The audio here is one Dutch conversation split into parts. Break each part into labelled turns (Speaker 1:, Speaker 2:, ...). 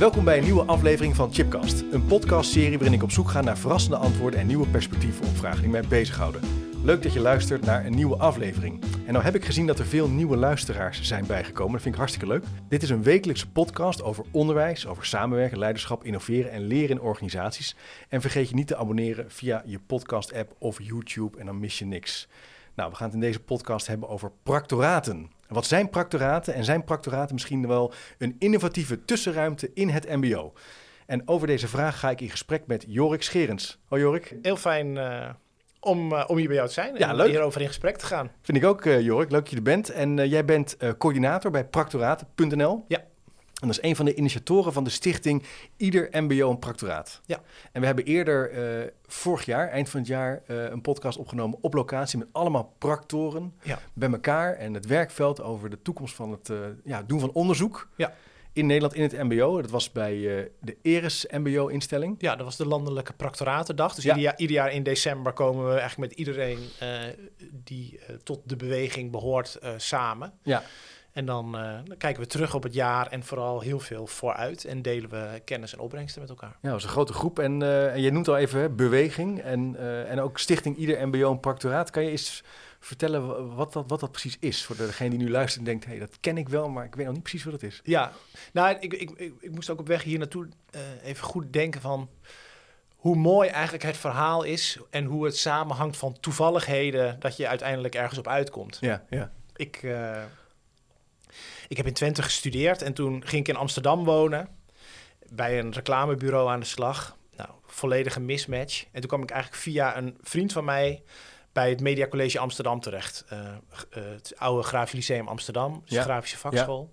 Speaker 1: Welkom bij een nieuwe aflevering van Chipcast, een podcastserie waarin ik op zoek ga naar verrassende antwoorden en nieuwe perspectieven op vragen die mij bezighouden. Leuk dat je luistert naar een nieuwe aflevering. En nou heb ik gezien dat er veel nieuwe luisteraars zijn bijgekomen. Dat vind ik hartstikke leuk. Dit is een wekelijkse podcast over onderwijs, over samenwerken, leiderschap, innoveren en leren in organisaties. En vergeet je niet te abonneren via je podcast-app of YouTube en dan mis je niks. Nou, we gaan het in deze podcast hebben over practoraten. Wat zijn practoraten en zijn practoraten misschien wel een innovatieve tussenruimte in het MBO? En over deze vraag ga ik in gesprek met Jorik Scherens. Hoi Jorik.
Speaker 2: Heel fijn uh, om, uh, om hier bij jou te zijn
Speaker 1: ja,
Speaker 2: en
Speaker 1: leuk.
Speaker 2: hierover in gesprek te gaan.
Speaker 1: Vind ik ook, uh, Jorik. Leuk dat je er bent. En jij bent coördinator bij practoraten.nl.
Speaker 2: Ja.
Speaker 1: En dat is een van de initiatoren van de stichting Ieder MBO een Practoraat.
Speaker 2: Ja.
Speaker 1: En we hebben eerder uh, vorig jaar, eind van het jaar, uh, een podcast opgenomen op locatie met allemaal practoren
Speaker 2: ja.
Speaker 1: bij elkaar en het werkveld over de toekomst van het uh, ja, doen van onderzoek.
Speaker 2: Ja.
Speaker 1: In Nederland in het MBO. Dat was bij de Eres MBO-instelling.
Speaker 2: Ja, dat was de Landelijke Practoratendag. Dus
Speaker 1: Ja.
Speaker 2: ieder, jaar, ieder jaar in december komen we eigenlijk met iedereen die tot de beweging behoort samen.
Speaker 1: Ja.
Speaker 2: En dan, uh, dan, kijken we terug op het jaar en vooral heel veel vooruit. En delen we kennis en opbrengsten met elkaar.
Speaker 1: Ja, dat is een grote groep. En, uh, en je noemt al even hè, beweging en, uh, en ook Stichting Ieder MBO een Practoraat. Kan je eens vertellen wat dat, wat dat precies is? Voor degene die nu luistert en denkt, hé, hey, dat ken ik wel, maar ik weet nog niet precies wat het is.
Speaker 2: Ja, nou, ik, ik, ik, ik moest ook op weg hier naartoe even goed denken van hoe mooi eigenlijk het verhaal is en hoe het samenhangt van toevalligheden dat je uiteindelijk ergens op uitkomt.
Speaker 1: Ja, ja.
Speaker 2: Ik... Ik heb in Twente gestudeerd en toen ging ik in Amsterdam wonen. Bij een reclamebureau aan de slag. Nou, volledige mismatch. En toen kwam ik eigenlijk via een vriend van mij bij het Media College Amsterdam terecht. Uh, uh, het oude Grafisch Lyceum Amsterdam, dus
Speaker 1: Ja.
Speaker 2: grafische vakschool.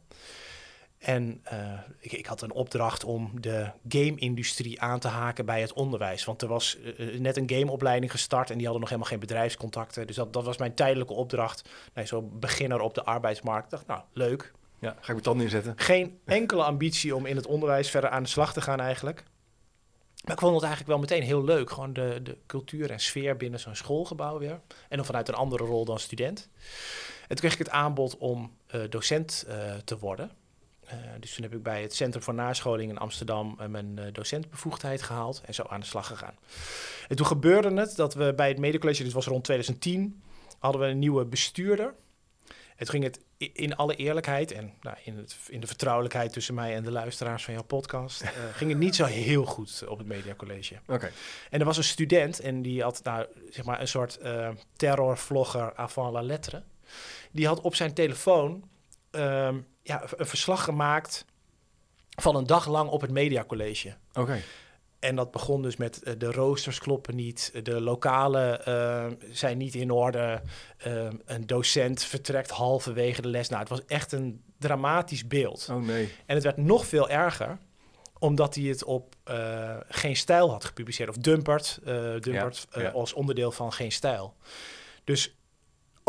Speaker 2: En uh, ik, ik, had een opdracht om de game-industrie aan te haken bij het onderwijs. Want er was uh, net een gameopleiding gestart en die hadden nog helemaal geen bedrijfscontacten. Dus dat, dat was mijn tijdelijke opdracht. Nee, zo beginner op de arbeidsmarkt. Ik dacht, nou, leuk.
Speaker 1: Ja, ga ik mijn tanden inzetten.
Speaker 2: Geen enkele ambitie om in het onderwijs verder aan de slag te gaan eigenlijk. Maar ik vond het eigenlijk wel meteen heel leuk. Gewoon de, de cultuur en sfeer binnen zo'n schoolgebouw weer. En dan vanuit een andere rol dan student. En toen kreeg ik het aanbod om uh, docent te worden. Uh, dus toen heb ik bij het Centrum voor Nascholing in Amsterdam mijn docentbevoegdheid gehaald en zo aan de slag gegaan. En toen gebeurde het dat we bij het Medecollege, dit was rond 2010, hadden we een nieuwe bestuurder. Het ging het in alle eerlijkheid en nou, in, het, in, de vertrouwelijkheid tussen mij en de luisteraars van jouw podcast, ging het niet zo heel goed op het Mediacollege.
Speaker 1: Okay.
Speaker 2: En er was een student en die had nou, zeg maar een soort terrorvlogger avant la lettre. Die had op zijn telefoon um, ja, een verslag gemaakt van een dag lang op het mediacollege.
Speaker 1: Oké. Okay.
Speaker 2: En dat begon dus met uh, de roosters kloppen niet, de lokalen uh, zijn niet in orde, uh, een docent vertrekt halverwege de les. Nou, het was echt een dramatisch beeld.
Speaker 1: Oh nee.
Speaker 2: En het werd nog veel erger, omdat hij het op Geen Stijl had gepubliceerd. Of Dumpert, Dumpert
Speaker 1: ja, ja.
Speaker 2: als onderdeel van Geen Stijl. Dus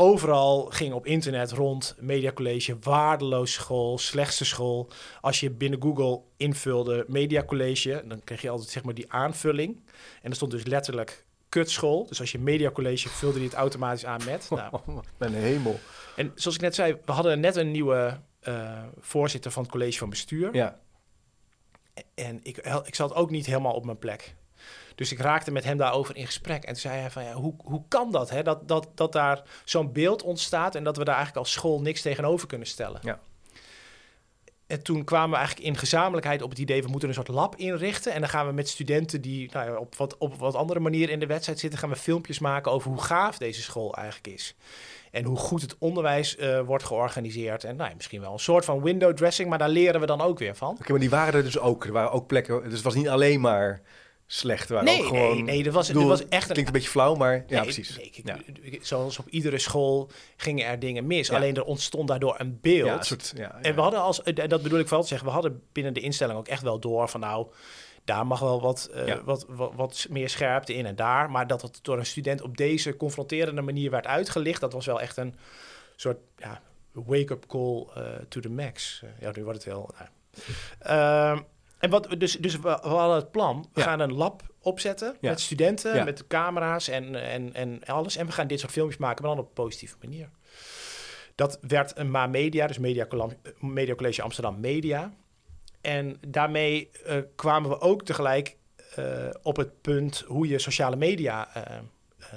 Speaker 2: overal ging op internet rond mediacollege, waardeloos school, slechtste school. Als je binnen Google invulde mediacollege, dan kreeg je altijd zeg maar die aanvulling. En er stond dus letterlijk kutschool. Dus als je mediacollege vulde die het automatisch aan met. Nou,
Speaker 1: oh, mijn hemel.
Speaker 2: En zoals ik net zei, we hadden net een nieuwe uh, voorzitter van het college van bestuur.
Speaker 1: Ja.
Speaker 2: En ik, ik zat ook niet helemaal op mijn plek. Dus ik raakte met hem daarover in gesprek. En toen zei hij van, ja, hoe, hoe kan dat, hè? Dat, dat, dat daar zo'n beeld ontstaat... en dat we daar eigenlijk als school niks tegenover kunnen stellen.
Speaker 1: Ja.
Speaker 2: En toen kwamen we eigenlijk in gezamenlijkheid op het idee... we moeten een soort lab inrichten... en dan gaan we met studenten die nou ja, op, wat, op wat andere manier in de wedstrijd zitten... gaan we filmpjes maken over hoe gaaf deze school eigenlijk is. En hoe goed het onderwijs uh, wordt georganiseerd. En nou ja, misschien wel een soort van window dressing... maar daar leren we dan ook weer van.
Speaker 1: Oké, okay, maar die waren er dus ook. Er waren ook plekken... Dus het was niet alleen maar slecht waren.
Speaker 2: Nee,
Speaker 1: ook gewoon,
Speaker 2: nee, nee, dat was,
Speaker 1: bedoel,
Speaker 2: dat was echt
Speaker 1: Klinkt een beetje flauw, maar ja, precies.
Speaker 2: nee, ik-
Speaker 1: Ja.
Speaker 2: zoals op iedere school gingen er dingen mis.
Speaker 1: Ja.
Speaker 2: Alleen er ontstond daardoor een beeld.
Speaker 1: Ja, een soort, ja,
Speaker 2: En we hadden als, en dat bedoel ik wel te zeggen, we hadden binnen de instelling ook echt wel door van nou, daar mag wel wat, eh, wat, wat, wat meer scherpte in en daar. Maar dat het door een student op deze confronterende manier werd uitgelicht, dat was wel echt een soort ja, wake-up call eh, to the max. Eh, ja, nu wordt het heel... nou. En wat, dus, dus we, we hadden het plan, we
Speaker 1: Ja.
Speaker 2: gaan een lab opzetten
Speaker 1: Ja.
Speaker 2: met studenten,
Speaker 1: Ja.
Speaker 2: met camera's en, en, en alles. En we gaan dit soort filmpjes maken, maar dan op een positieve manier. Dat werd een MA Media, dus Media, College Amsterdam Media. En daarmee eh, kwamen we ook tegelijk eh, op het punt hoe je sociale media eh,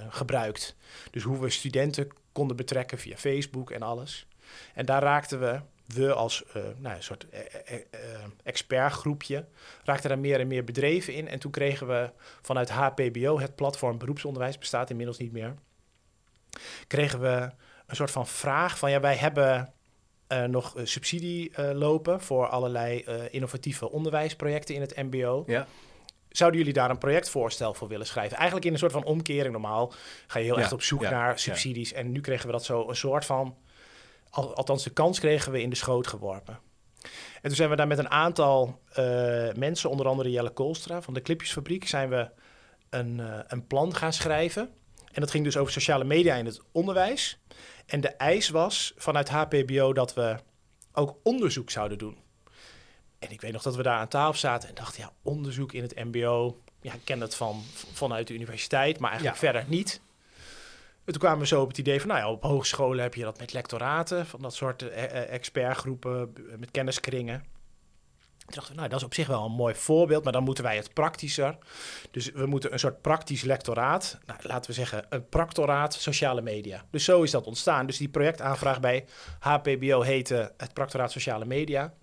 Speaker 2: gebruikt. Dus hoe we studenten konden betrekken via Facebook en alles. En daar raakten we, we als eh, nou, een soort eh, eh, expertgroepje, raakten daar meer en meer bedreven in. En toen kregen we vanuit HPBO, het platform beroepsonderwijs, bestaat inmiddels niet meer, kregen we een soort van vraag van ja, wij hebben nog subsidie lopen voor allerlei innovatieve onderwijsprojecten in het MBO.
Speaker 1: Ja.
Speaker 2: Zouden jullie daar een projectvoorstel voor willen schrijven? Eigenlijk in een soort van omkering normaal ga je heel
Speaker 1: Ja,
Speaker 2: echt op zoek
Speaker 1: ja,
Speaker 2: naar subsidies. En nu kregen we dat zo een soort van, althans de kans kregen we in de schoot geworpen. En toen zijn we daar met een aantal eh, mensen, onder andere Jelle Koolstra van de Clipjesfabriek, zijn we een, eh, een plan gaan schrijven. En dat ging dus over sociale media in het onderwijs. En de eis was vanuit HPBO dat we ook onderzoek zouden doen. En ik weet nog dat we daar aan tafel zaten en dachten, ja, onderzoek in het MBO. Ja, ik ken het van, vanuit de universiteit, maar eigenlijk
Speaker 1: Ja.
Speaker 2: verder niet. En toen kwamen we zo op het idee van, nou ja, op hogescholen heb je dat met lectoraten, van dat soort eh, eh, expertgroepen b- met kenniskringen. Toen dachten we, nou, dat is op zich wel een mooi voorbeeld, maar dan moeten wij het praktischer. Dus we moeten een soort praktisch lectoraat, nou, laten we zeggen een practoraat sociale media. Dus zo is dat ontstaan. Dus die projectaanvraag bij HPBO heette het practoraat sociale media.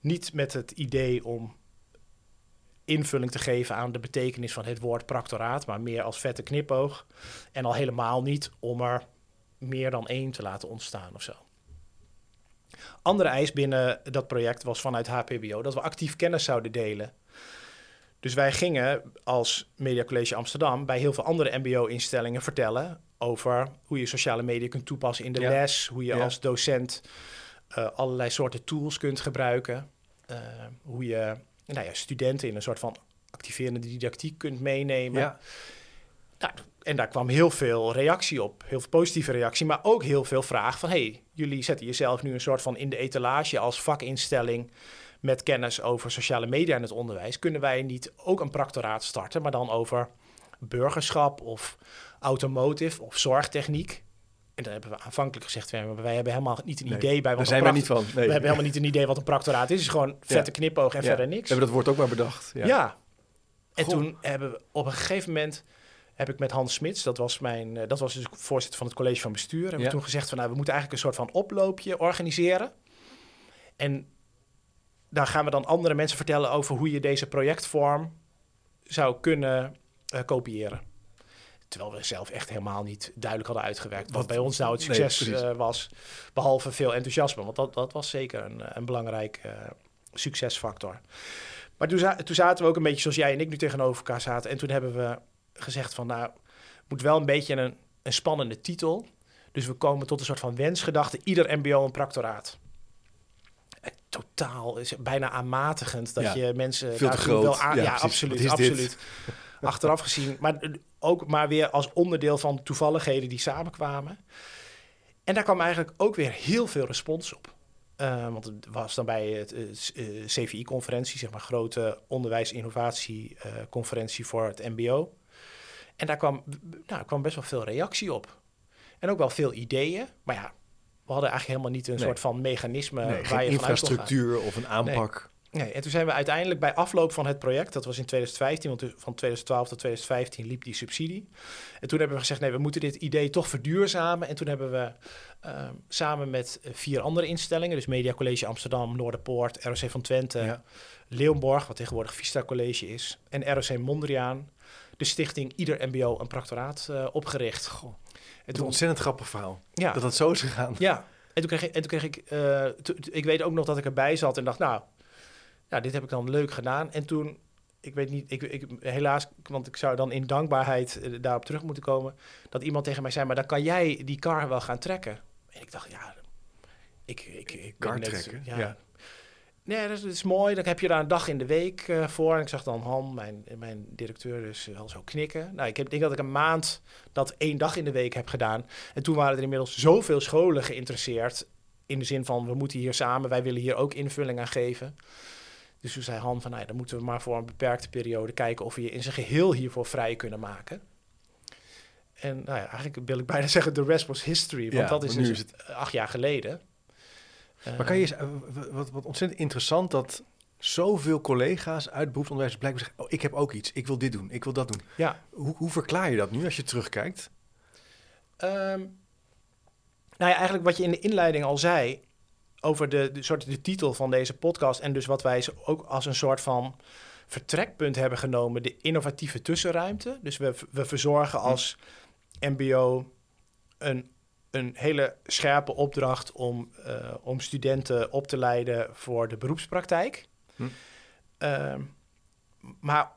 Speaker 2: Niet met het idee om invulling te geven aan de betekenis van het woord practoraat, maar meer als vette knipoog. En al helemaal niet om er meer dan één te laten ontstaan of zo. Andere eis binnen dat project was vanuit HPBO dat we actief kennis zouden delen. Dus wij gingen als Media College Amsterdam bij heel veel andere MBO-instellingen vertellen over hoe je sociale media kunt toepassen in de
Speaker 1: Ja.
Speaker 2: les, hoe je
Speaker 1: Ja.
Speaker 2: als docent eh, allerlei soorten tools kunt gebruiken, eh, hoe je nou ja, studenten in een soort van activerende didactiek kunt meenemen.
Speaker 1: Ja.
Speaker 2: Nou, en daar kwam heel veel reactie op, heel veel positieve reactie, maar ook heel veel vraag van, hey, jullie zetten jezelf nu een soort van in de etalage als vakinstelling met kennis over sociale media en het onderwijs. Kunnen wij niet ook een practoraat starten, maar dan over burgerschap of automotive of zorgtechniek? En dan hebben we aanvankelijk gezegd, wij hebben helemaal niet een
Speaker 1: Nee,
Speaker 2: idee bij
Speaker 1: Daar
Speaker 2: wat
Speaker 1: zijn
Speaker 2: een
Speaker 1: wij
Speaker 2: pract-
Speaker 1: niet van. Nee.
Speaker 2: We hebben helemaal niet een idee wat een practoraat is. Het is gewoon vette knipoog en
Speaker 1: Ja.
Speaker 2: verder
Speaker 1: We
Speaker 2: niks.
Speaker 1: hebben dat woord ook maar bedacht. Ja.
Speaker 2: Ja. En
Speaker 1: Goh.
Speaker 2: toen hebben we op een gegeven moment heb ik met Hans Smits, dat was mijn, eh, dat was dus voorzitter van het college van bestuur, hebben we toen gezegd van nou, we moeten eigenlijk een soort van oploopje organiseren. En daar gaan we dan andere mensen vertellen over hoe je deze projectvorm zou kunnen eh, kopiëren. Terwijl we zelf echt helemaal niet duidelijk hadden uitgewerkt wat, bij ons nou het succes eh, was. Behalve veel enthousiasme, want dat, dat was zeker een, een belangrijk eh, succesfactor. Maar toen, za- toen zaten we ook een beetje zoals jij en ik nu tegenover elkaar zaten. En toen hebben we gezegd van nou, moet wel een beetje een, een spannende titel. Dus we komen tot een soort van wensgedachte. Ieder mbo een practoraat. Totaal, is bijna aanmatigend dat
Speaker 1: Ja,
Speaker 2: je mensen...
Speaker 1: veel te groot.
Speaker 2: wil aan-
Speaker 1: Ja,
Speaker 2: ja, absoluut, absoluut. Achteraf gezien, maar eh, ook maar weer als onderdeel van toevalligheden die samenkwamen. En daar kwam eigenlijk ook weer heel veel respons op. Eh, want het was dan bij het eh, CVI-conferentie, zeg maar, grote onderwijs-innovatie-conferentie voor het MBO. En daar kwam, nou, kwam best wel veel reactie op. En ook wel veel ideeën. Maar ja, we hadden eigenlijk helemaal niet een
Speaker 1: Nee.
Speaker 2: soort van mechanisme
Speaker 1: Nee,
Speaker 2: waar je
Speaker 1: infrastructuur of een aanpak.
Speaker 2: Nee, en toen zijn we uiteindelijk bij afloop van het project, dat was in 2015, want van 2012 tot 2015 liep die subsidie. En toen hebben we gezegd, nee, we moeten dit idee toch verduurzamen. En toen hebben we ehm, samen met vier andere instellingen, dus Media College Amsterdam, Noorderpoort, ROC van Twente,
Speaker 1: Ja.
Speaker 2: Leeuwenborg, wat tegenwoordig Vista College is, en ROC Mondriaan, de stichting Ieder MBO een practoraat eh, opgericht.
Speaker 1: Goh,
Speaker 2: En
Speaker 1: een
Speaker 2: toen,
Speaker 1: ontzettend grappig verhaal.
Speaker 2: ja,
Speaker 1: Dat dat zo is gegaan.
Speaker 2: ja, en toen kreeg ik, en toen kreeg ik, eh, to- ik weet ook nog dat ik erbij zat en dacht, nou, ja, dit heb ik dan leuk gedaan. En toen ik weet niet, ik, ik, helaas, want ik zou dan in dankbaarheid eh, daarop terug moeten komen, dat iemand tegen mij zei, maar dan kan jij die kar wel gaan trekken. En ik dacht, ja, ik, ik, ik ben
Speaker 1: Kar
Speaker 2: net-
Speaker 1: trekken,
Speaker 2: ja.
Speaker 1: ja.
Speaker 2: Nee, dat is, dat is mooi. Dan heb je daar een dag in de week eh, voor. En ik zag dan Han, mijn, mijn directeur, dus wel zo knikken. Nou, ik heb, denk dat ik een maand dat één dag in de week heb gedaan. En toen waren er inmiddels zoveel scholen geïnteresseerd. In de zin van, we moeten hier samen, wij willen hier ook invulling aan geven. Dus toen zei Han van, nou, dan moeten we maar voor een beperkte periode kijken of we je in zijn geheel hiervoor vrij kunnen maken. En nou ja, eigenlijk wil ik bijna zeggen, the rest was history. Want
Speaker 1: Ja,
Speaker 2: dat is
Speaker 1: nu
Speaker 2: dus
Speaker 1: is het-
Speaker 2: acht jaar geleden.
Speaker 1: Maar kan je eens, eh, wat, wat ontzettend interessant dat zoveel collega's uit beroepsonderwijs blijkbaar zeggen: oh, ik heb ook iets, ik wil dit doen, ik wil dat doen.
Speaker 2: Ja,
Speaker 1: Hoe, hoe verklaar je dat nu als je terugkijkt?
Speaker 2: Ehm, nou ja, eigenlijk wat je in de inleiding al zei over de, de, soort, de titel van deze podcast en dus wat wij ook als een soort van vertrekpunt hebben genomen, de innovatieve tussenruimte. Dus we, we verzorgen als MBO een, een hele scherpe opdracht om, eh, om studenten op te leiden voor de beroepspraktijk.
Speaker 1: Hm.
Speaker 2: Ehm, maar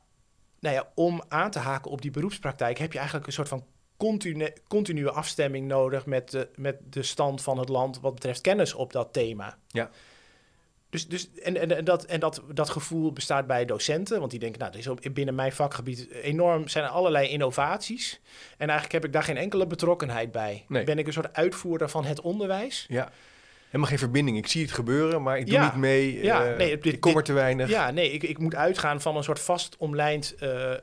Speaker 2: nou ja, om aan te haken op die beroepspraktijk heb je eigenlijk een soort van continue, continue afstemming nodig met de, met de stand van het land wat betreft kennis op dat thema.
Speaker 1: Ja.
Speaker 2: Dus, dus, en en, en, dat, en dat, dat gevoel bestaat bij docenten, want die denken, nou, er is op, binnen mijn vakgebied enorm, zijn er allerlei innovaties. En eigenlijk heb ik daar geen enkele betrokkenheid bij.
Speaker 1: Nee.
Speaker 2: Ben ik een soort uitvoerder van het onderwijs?
Speaker 1: Ja. Helemaal geen verbinding. Ik zie het gebeuren, maar ik doe
Speaker 2: Ja.
Speaker 1: niet mee.
Speaker 2: Ja,
Speaker 1: eh,
Speaker 2: nee, dit-
Speaker 1: ik kom er te weinig.
Speaker 2: Ja, nee, ik, ik moet uitgaan van een soort vast omlijnd eh, eh,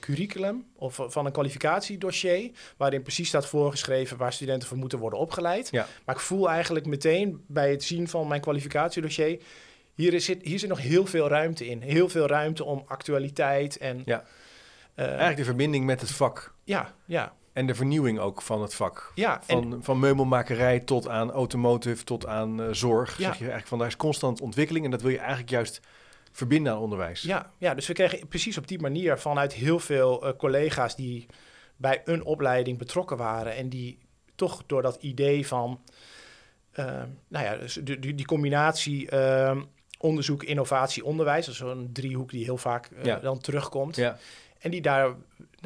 Speaker 2: curriculum of van een kwalificatiedossier, waarin precies staat voorgeschreven waar studenten voor moeten worden opgeleid.
Speaker 1: Ja.
Speaker 2: Maar ik voel eigenlijk meteen bij het zien van mijn kwalificatiedossier, hier, is, zit, hier zit nog heel veel ruimte in. Heel veel ruimte om actualiteit en...
Speaker 1: Ja. Eigenlijk de verbinding met het vak
Speaker 2: ja, ja,
Speaker 1: en de vernieuwing ook van het vak.
Speaker 2: ja. En,
Speaker 1: Van, van meubelmakerij tot aan automotive, tot aan eh, zorg.
Speaker 2: Ja.
Speaker 1: Zeg je eigenlijk van daar is constant ontwikkeling en dat wil je eigenlijk juist verbinden aan onderwijs.
Speaker 2: Ja, ja, dus we kregen precies op die manier vanuit heel veel eh, collega's die bij een opleiding betrokken waren en die toch door dat idee van, eh, nou ja, dus die, die, die combinatie eh, onderzoek, innovatie, onderwijs, dat is zo'n driehoek die heel vaak
Speaker 1: Ja.
Speaker 2: dan terugkomt.
Speaker 1: Ja.
Speaker 2: En die daar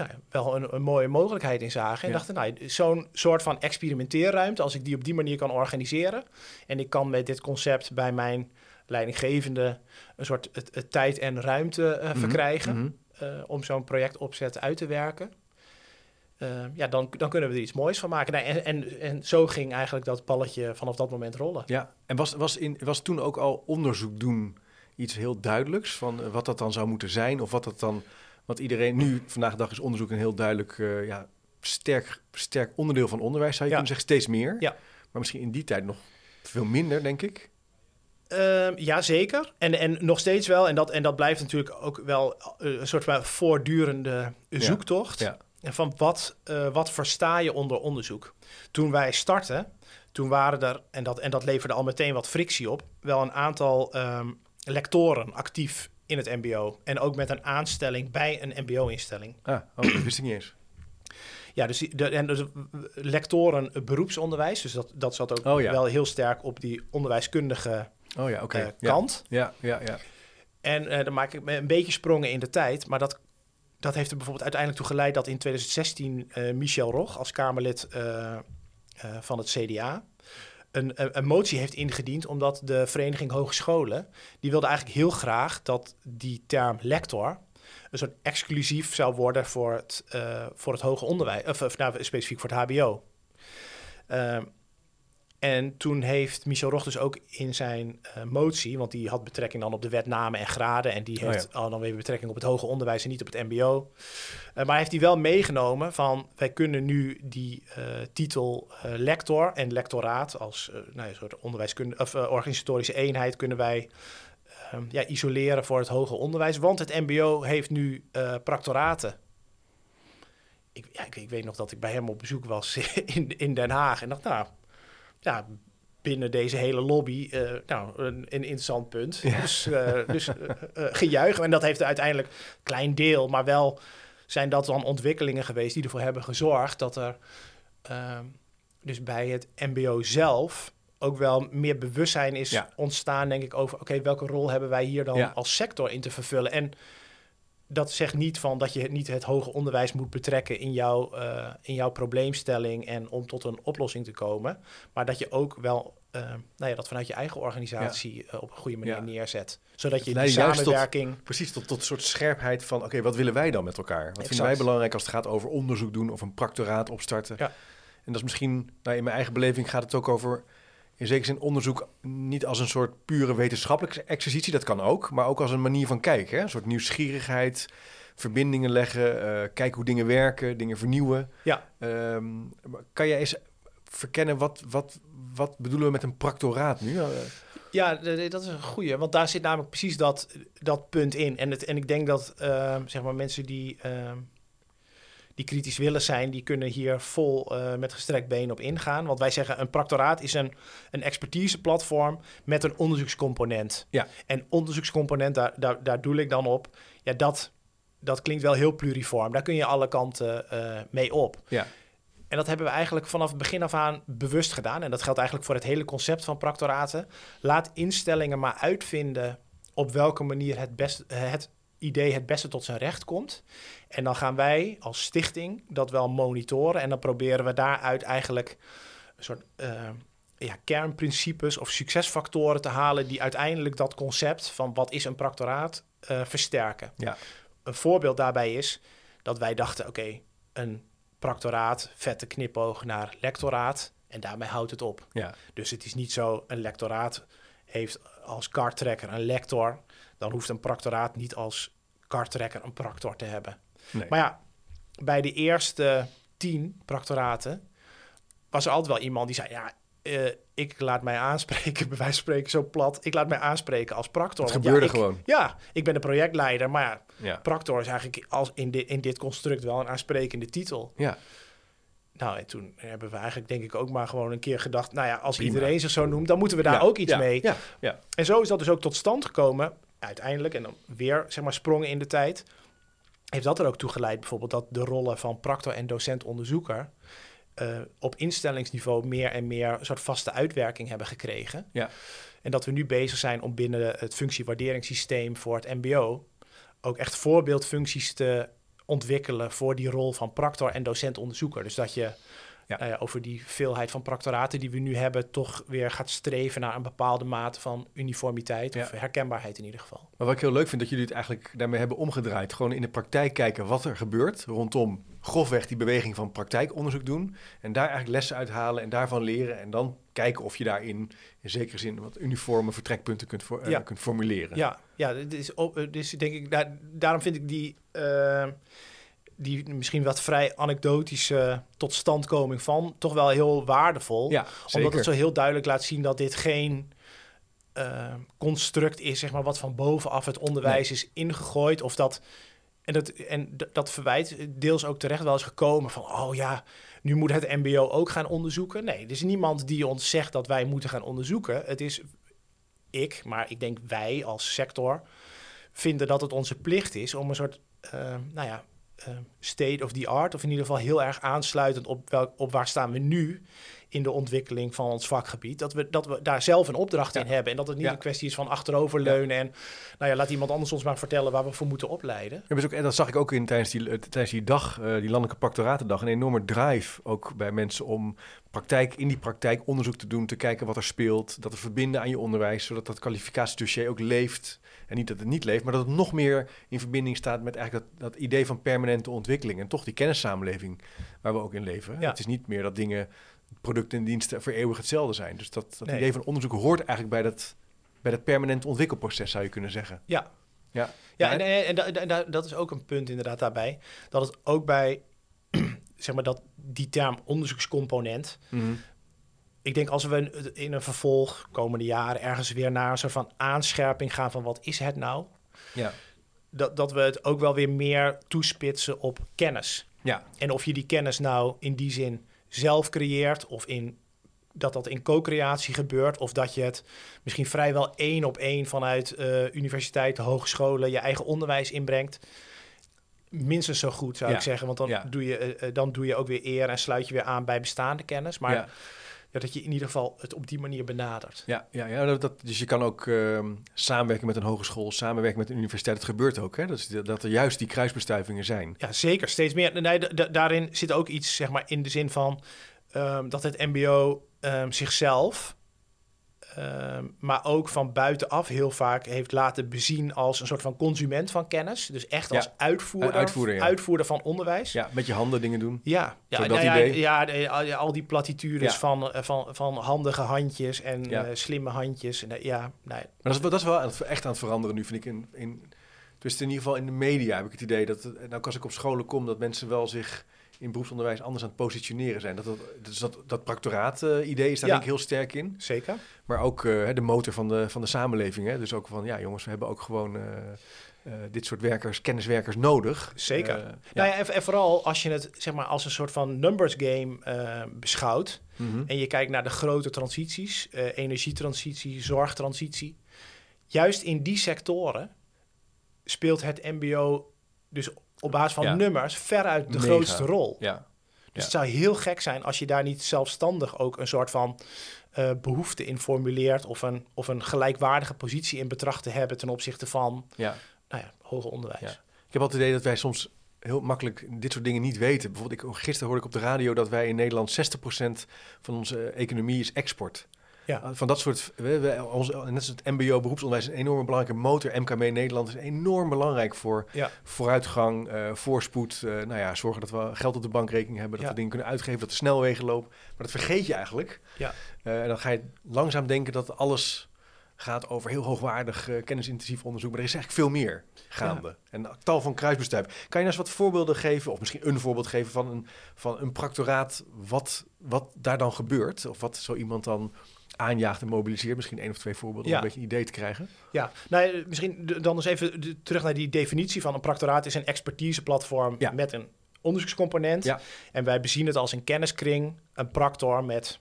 Speaker 2: nou ja, wel een, een mooie mogelijkheid in zagen. En dachten, nou, zo'n soort van experimenteerruimte, als ik die op die manier kan organiseren. En ik kan met dit concept bij mijn leidinggevende een soort het, het tijd en ruimte eh,
Speaker 1: Mhm,
Speaker 2: verkrijgen.
Speaker 1: mhm.
Speaker 2: eh, om zo'n projectopzet uit te werken. Eh, ja, dan, dan kunnen we er iets moois van maken. Nou, en, en, en zo ging eigenlijk dat balletje vanaf dat moment rollen.
Speaker 1: Ja, en was, was, in, was toen ook al onderzoek doen iets heel duidelijks van wat dat dan zou moeten zijn? Of wat dat dan, want iedereen nu, vandaag de dag is onderzoek een heel duidelijk, eh, ja, sterk, sterk onderdeel van onderwijs, zou je
Speaker 2: Ja.
Speaker 1: kunnen zeggen, steeds meer.
Speaker 2: Ja.
Speaker 1: Maar misschien in die tijd nog veel minder, denk ik.
Speaker 2: Ehm, ja, zeker. En, en nog steeds wel. En dat, en dat blijft natuurlijk ook wel eh, een soort van voortdurende zoektocht.
Speaker 1: Ja.
Speaker 2: En van wat, eh, wat versta je onder onderzoek? Toen wij startten, toen waren er, en dat, en dat leverde al meteen wat frictie op, wel een aantal ehm, lectoren actief in het MBO. En ook met een aanstelling bij een MBO-instelling.
Speaker 1: Ah, oh, dat wist ik niet eens.
Speaker 2: Ja, dus, de, en dus lectoren beroepsonderwijs, dus dat, dat zat ook
Speaker 1: Oh ja.
Speaker 2: wel heel sterk op die onderwijskundige
Speaker 1: Oh ja,
Speaker 2: eh, kant.
Speaker 1: Ja, ja, ja.
Speaker 2: En eh, dan maak ik me een beetje sprongen in de tijd. Maar dat, dat heeft er bijvoorbeeld uiteindelijk toe geleid dat in 2016 eh, Michel Rog als Kamerlid van het CDA een, een, motie heeft ingediend. Omdat de Vereniging Hogescholen, die wilde eigenlijk heel graag dat die term lector een soort exclusief zou worden voor het, eh, voor het hoger onderwijs. Of, of nou, specifiek voor het HBO. Ehm, en toen heeft Michel Rog dus ook in zijn eh, motie, want die had betrekking dan op de wet namen en graden en die
Speaker 1: Oh
Speaker 2: heeft al dan weer betrekking op het hoger onderwijs en niet op het MBO. Eh, maar heeft hij wel meegenomen van wij kunnen nu die eh, titel lector en lectoraat als nou, een soort onderwijskunde of organisatorische eenheid kunnen wij ehm, ja, isoleren voor het hoger onderwijs, want het MBO heeft nu practoraten. Ik, ja, ik, ik weet nog dat ik bij hem op bezoek was in, in Den Haag en dacht, nou, ja, binnen deze hele lobby, eh, nou, een, een interessant punt.
Speaker 1: Ja.
Speaker 2: Dus, eh, dus eh, gejuich. En dat heeft uiteindelijk een klein deel, maar wel zijn dat dan ontwikkelingen geweest die ervoor hebben gezorgd dat er ehm, dus bij het MBO zelf ook wel meer bewustzijn is
Speaker 1: Ja.
Speaker 2: ontstaan, denk ik, over oké, welke rol hebben wij hier dan
Speaker 1: Ja.
Speaker 2: als sector in te vervullen? En dat zegt niet van dat je niet het hoger onderwijs moet betrekken in, jouw eh, in jouw probleemstelling en om tot een oplossing te komen. Maar dat je ook wel uh, nou ja, dat vanuit je eigen organisatie uh, op een goede manier neerzet. Zodat je die samenwerking...
Speaker 1: Tot, precies, tot, tot een soort scherpheid van... oké, wat willen wij dan met elkaar? Wat exact. vinden wij belangrijk als het gaat over onderzoek doen... of een practoraat opstarten? Ja. En dat is misschien... Nou, in mijn eigen beleving gaat het ook over... in zekere zin onderzoek niet als een soort pure wetenschappelijke exercitie. Dat kan ook, maar ook als een manier van kijken. Hè? Een soort nieuwsgierigheid verbindingen leggen, uh, kijken hoe dingen werken, dingen vernieuwen. Ja. Um, kan jij eens verkennen wat, wat, wat bedoelen we met een practoraat nu?
Speaker 2: Ja, dat is een goede, want daar zit namelijk precies dat, dat punt in. En, het, en ik denk dat uh, zeg maar mensen die, uh, die kritisch willen zijn, die kunnen hier vol uh, met gestrekt been op ingaan. Want wij zeggen een practoraat is een, een expertiseplatform met een onderzoekscomponent. Ja. En onderzoekscomponent, daar, daar, daar doe ik dan op. Ja, dat, dat klinkt wel heel pluriform. Daar kun je alle kanten eh, mee op. Ja. En dat hebben we eigenlijk vanaf het begin af aan bewust gedaan. En dat geldt eigenlijk voor het hele concept van practoraten. Laat instellingen maar uitvinden op welke manier het, best, het idee het beste tot zijn recht komt. En dan gaan wij als stichting dat wel monitoren. En dan proberen we daaruit eigenlijk een soort uh, ja, kernprincipes of succesfactoren te halen... die uiteindelijk dat concept van wat is een practoraat uh, versterken. Ja. Een voorbeeld daarbij is dat wij dachten, oké, een practoraat, vette knipoog naar lectoraat. En daarmee houdt het op. Ja. Dus het is niet zo, een lectoraat heeft als karttrekker een lector. Dan hoeft een practoraat niet als karttrekker een practor te hebben. Nee. Maar ja, bij de eerste tien practoraten was er altijd wel iemand die zei... ja, uh, ik laat mij aanspreken, bij wijze van spreken zo plat. Ik laat mij aanspreken als practor.
Speaker 1: Het gebeurde
Speaker 2: ja, ik,
Speaker 1: gewoon.
Speaker 2: Ja, ik ben de projectleider, maar ja, ja. practor is eigenlijk als in, dit in dit construct wel een aansprekende titel. Ja. Nou, en toen hebben we eigenlijk denk ik ook maar gewoon een keer gedacht... nou ja, als iedereen zich zo noemt, dan moeten we daar ook iets mee. Ja, ja. En zo is dat dus ook tot stand gekomen, uiteindelijk. En dan weer, zeg maar, sprongen in de tijd. Heeft dat er ook toe geleid bijvoorbeeld dat de rollen van practor en docent-onderzoeker... Uh, op instellingsniveau meer en meer een soort vaste uitwerking hebben gekregen. Ja. En dat we nu bezig zijn om binnen het functiewaarderingssysteem voor het MBO ook echt voorbeeldfuncties te ontwikkelen voor die rol van practor en docent-onderzoeker. Dus dat je ja. Ja, over die veelheid van practoraten die we nu hebben, toch weer gaat streven naar een bepaalde mate van uniformiteit of herkenbaarheid in ieder geval.
Speaker 1: Maar wat ik heel leuk vind, dat jullie het eigenlijk daarmee hebben omgedraaid. Gewoon in de praktijk kijken wat er gebeurt rondom grofweg die beweging van praktijkonderzoek doen. En daar eigenlijk lessen uithalen en daarvan leren. En dan kijken of je daarin in zekere zin wat uniforme vertrekpunten kunt, voor, uh, kunt formuleren.
Speaker 2: Ja, ja dit is, dus denk ik, daar, daarom vind ik die... Uh, die misschien wat vrij anekdotische totstandkoming van toch wel heel waardevol. Ja, omdat het zo heel duidelijk laat zien dat dit geen uh, construct is, zeg maar, wat van bovenaf het onderwijs is ingegooid. Of dat, en dat, en dat verwijt deels ook terecht wel eens gekomen van, oh ja, nu moet het MBO ook gaan onderzoeken. Nee, er is niemand die ons zegt dat wij moeten gaan onderzoeken. Het is ik, maar ik denk wij als sector vinden dat het onze plicht is om een soort, uh, nou ja, state of the art, of in ieder geval heel erg aansluitend op, wel, op waar staan we nu in de ontwikkeling van ons vakgebied. Dat we, dat we daar zelf een opdracht in hebben. En dat het niet een kwestie is van achteroverleunen. En nou ja, laat iemand anders ons maar vertellen waar we voor moeten opleiden.
Speaker 1: Ja, ook, en dat zag ik ook in, tijdens, die, tijdens die dag, uh, die landelijke practoratendag, een enorme drive ook bij mensen om praktijk, in die praktijk onderzoek te doen, te kijken wat er speelt, dat te verbinden aan je onderwijs, zodat dat kwalificatiedossier ook leeft. En niet dat het niet leeft, maar dat het nog meer in verbinding staat met eigenlijk dat, dat idee van permanente ontwikkeling. En toch die kennissamenleving waar we ook in leven. Ja. Het is niet meer dat dingen, producten en diensten voor eeuwig hetzelfde zijn. Dus dat, dat idee van onderzoek hoort eigenlijk bij dat, bij dat permanente ontwikkelproces, zou je kunnen zeggen.
Speaker 2: Ja. Ja, ja en, en, en, en dat is ook een punt inderdaad daarbij. Dat het ook bij, zeg maar, dat die term onderzoekscomponent... Mm ik denk als we in een vervolg komende jaren ergens weer naar een soort van aanscherping gaan van wat is het nou? Ja. Dat, dat we het ook wel weer meer toespitsen op kennis. Ja. En of je die kennis nou in die zin zelf creëert of in dat dat in co-creatie gebeurt of dat je het misschien vrijwel één op één vanuit uh, universiteiten, hogescholen, je eigen onderwijs inbrengt. Minstens zo goed zou ik zeggen, want dan, doe je, uh, dan doe je ook weer eer en sluit je weer aan bij bestaande kennis. Maar ja, dat je in ieder geval het op die manier benadert.
Speaker 1: Ja, ja, ja dat, dat- dus je kan ook ehm, samenwerken met een hogeschool, samenwerken met een universiteit. Dat gebeurt ook, hè? Dat, is, dat er juist die kruisbestuivingen zijn.
Speaker 2: Ja, zeker. Steeds meer. Nee, da- da- daarin zit ook iets, zeg maar, in de zin van ehm, dat het MBO ehm, zichzelf, ehm, maar ook van buitenaf heel vaak heeft laten bezien als een soort van consument van kennis. Dus echt
Speaker 1: Ja.
Speaker 2: als uitvoerder,
Speaker 1: Uitvoerder, ja.
Speaker 2: uitvoerder van onderwijs.
Speaker 1: Ja, met je handen dingen doen.
Speaker 2: Ja, ja, nou ja, ja, al, die platitudes van, eh, van, van handige handjes en eh, slimme handjes. En, eh, ja, nee,
Speaker 1: Maar dat is, dat is wel echt aan het veranderen nu, vind ik. In, in, dus in ieder geval in de media heb ik het idee dat, nou als ik op scholen kom, dat mensen wel zich in beroepsonderwijs anders aan het positioneren zijn. Dat, dat, dus dat, dat practoraat-idee is daar
Speaker 2: Ja.
Speaker 1: denk ik heel sterk in.
Speaker 2: zeker.
Speaker 1: Maar ook eh, de motor van de, van de samenleving. Hè? Dus ook van, ja jongens, we hebben ook gewoon eh, eh, dit soort werkers, kenniswerkers nodig.
Speaker 2: Zeker.
Speaker 1: Eh, ja.
Speaker 2: Nou ja, en, en vooral als je het zeg maar, als een soort van numbers game eh, beschouwt.
Speaker 1: Mhm.
Speaker 2: En je kijkt naar de grote transities, eh, energietransitie, zorgtransitie. Juist in die sectoren speelt het MBO dus op basis van
Speaker 1: Ja.
Speaker 2: nummers veruit de
Speaker 1: Mega.
Speaker 2: grootste rol.
Speaker 1: Ja.
Speaker 2: Dus het zou heel gek zijn als je daar niet zelfstandig ook een soort van eh, behoefte in formuleert of een, of een gelijkwaardige positie in betracht te hebben ten opzichte van
Speaker 1: ja.
Speaker 2: nou ja, hoger onderwijs.
Speaker 1: Ik heb altijd het idee dat wij soms heel makkelijk dit soort dingen niet weten. Bijvoorbeeld, ik, gisteren hoorde ik op de radio dat wij in Nederland 60% van onze economie is export.
Speaker 2: Ja.
Speaker 1: Uh, Van dat soort, we, we, onze, net als het MBO beroepsonderwijs, een enorme belangrijke motor. MKB Nederland is enorm belangrijk voor
Speaker 2: Ja.
Speaker 1: vooruitgang, eh, voorspoed. eh, nou ja, zorgen dat we geld op de bankrekening hebben, dat
Speaker 2: Ja.
Speaker 1: we dingen kunnen uitgeven, dat de snelwegen lopen. Maar dat vergeet je eigenlijk.
Speaker 2: Ja.
Speaker 1: Eh, en dan ga je langzaam denken dat alles gaat over heel hoogwaardig eh, kennisintensief onderzoek. Maar er is eigenlijk veel meer gaande. En tal van kruisbestuivingen. Kan je nou eens wat voorbeelden geven, of misschien een voorbeeld geven van een, van een practoraat, wat, wat daar dan gebeurt? Of wat zo iemand dan aanjaagt en mobiliseert? Misschien één of twee voorbeelden
Speaker 2: Ja.
Speaker 1: om een beetje een idee te krijgen.
Speaker 2: Ja, nou, eh, misschien dan eens even terug naar die definitie van een practoraat is een expertiseplatform
Speaker 1: Ja.
Speaker 2: met een onderzoekscomponent.
Speaker 1: Ja.
Speaker 2: En wij bezien het als een kenniskring, een practor met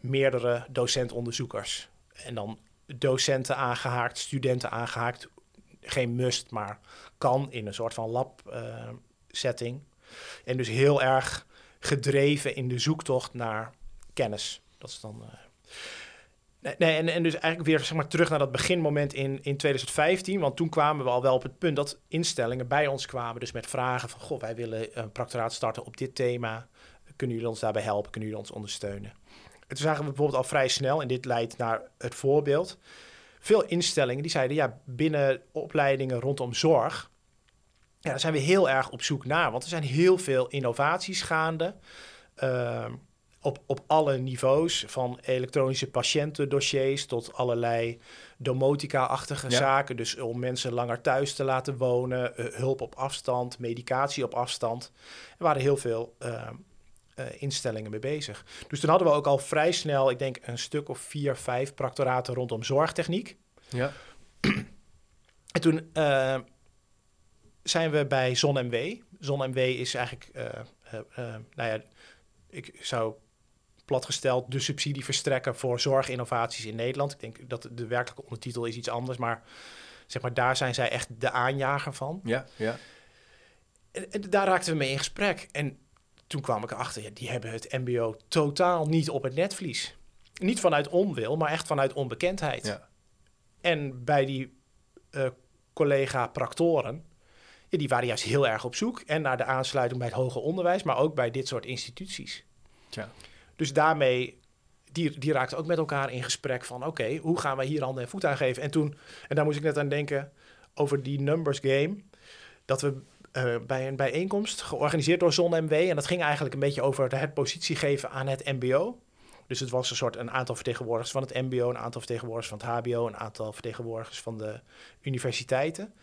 Speaker 2: meerdere docent-onderzoekers. En dan docenten aangehaakt, studenten aangehaakt. Geen must, maar kan in een soort van lab-setting. en dus heel erg gedreven in de zoektocht naar kennis. Dat is dan... eh, Nee, nee en, en dus eigenlijk weer zeg maar, terug naar dat beginmoment in, in 2015. Want toen kwamen we al wel op het punt dat instellingen bij ons kwamen. Dus met vragen van, goh, wij willen een practoraat starten op dit thema. Kunnen jullie ons daarbij helpen? Kunnen jullie ons ondersteunen? En toen zagen we bijvoorbeeld al vrij snel, en dit leidt naar het voorbeeld. Veel instellingen die zeiden, ja, binnen opleidingen rondom zorg... Ja, daar zijn we heel erg op zoek naar. Want er zijn heel veel innovaties gaande... Ehm, op, op alle niveaus, van elektronische patiëntendossiers tot allerlei domotica-achtige
Speaker 1: Ja.
Speaker 2: zaken. Dus om mensen langer thuis te laten wonen, eh, hulp op afstand, medicatie op afstand. Er waren heel veel eh, eh, instellingen mee bezig. Dus toen hadden we ook al vrij snel, ik denk een stuk of vier, vijf practoraten rondom zorgtechniek.
Speaker 1: Ja.
Speaker 2: En toen eh, zijn we bij ZonMW. ZonMW is eigenlijk, eh, eh, eh, nou ja, ik zou platgesteld de subsidieverstrekker voor zorginnovaties in Nederland. Ik denk dat de werkelijke ondertitel is iets anders, maar zeg maar daar zijn zij echt de aanjager van.
Speaker 1: Ja, ja.
Speaker 2: En, en daar raakten we mee in gesprek. En toen kwam ik erachter, ja, die hebben het MBO totaal niet op het netvlies. Niet vanuit onwil, maar echt vanuit onbekendheid.
Speaker 1: Ja.
Speaker 2: En bij die eh, collega-practoren, ja, die waren juist heel erg op zoek. En naar de aansluiting bij het hoger onderwijs, maar ook bij dit soort instituties.
Speaker 1: Tja.
Speaker 2: Dus daarmee, die, die raakten ook met elkaar in gesprek van... oké, hoe gaan wij hier handen en voet aan geven? En toen, en daar moest ik net aan denken over die numbers game... dat we eh, bij een bijeenkomst georganiseerd door ZonMW... en dat ging eigenlijk een beetje over het positie geven aan het mbo... Dus het was een soort een aantal vertegenwoordigers van het MBO, een aantal vertegenwoordigers van het HBO, een aantal vertegenwoordigers van de universiteiten.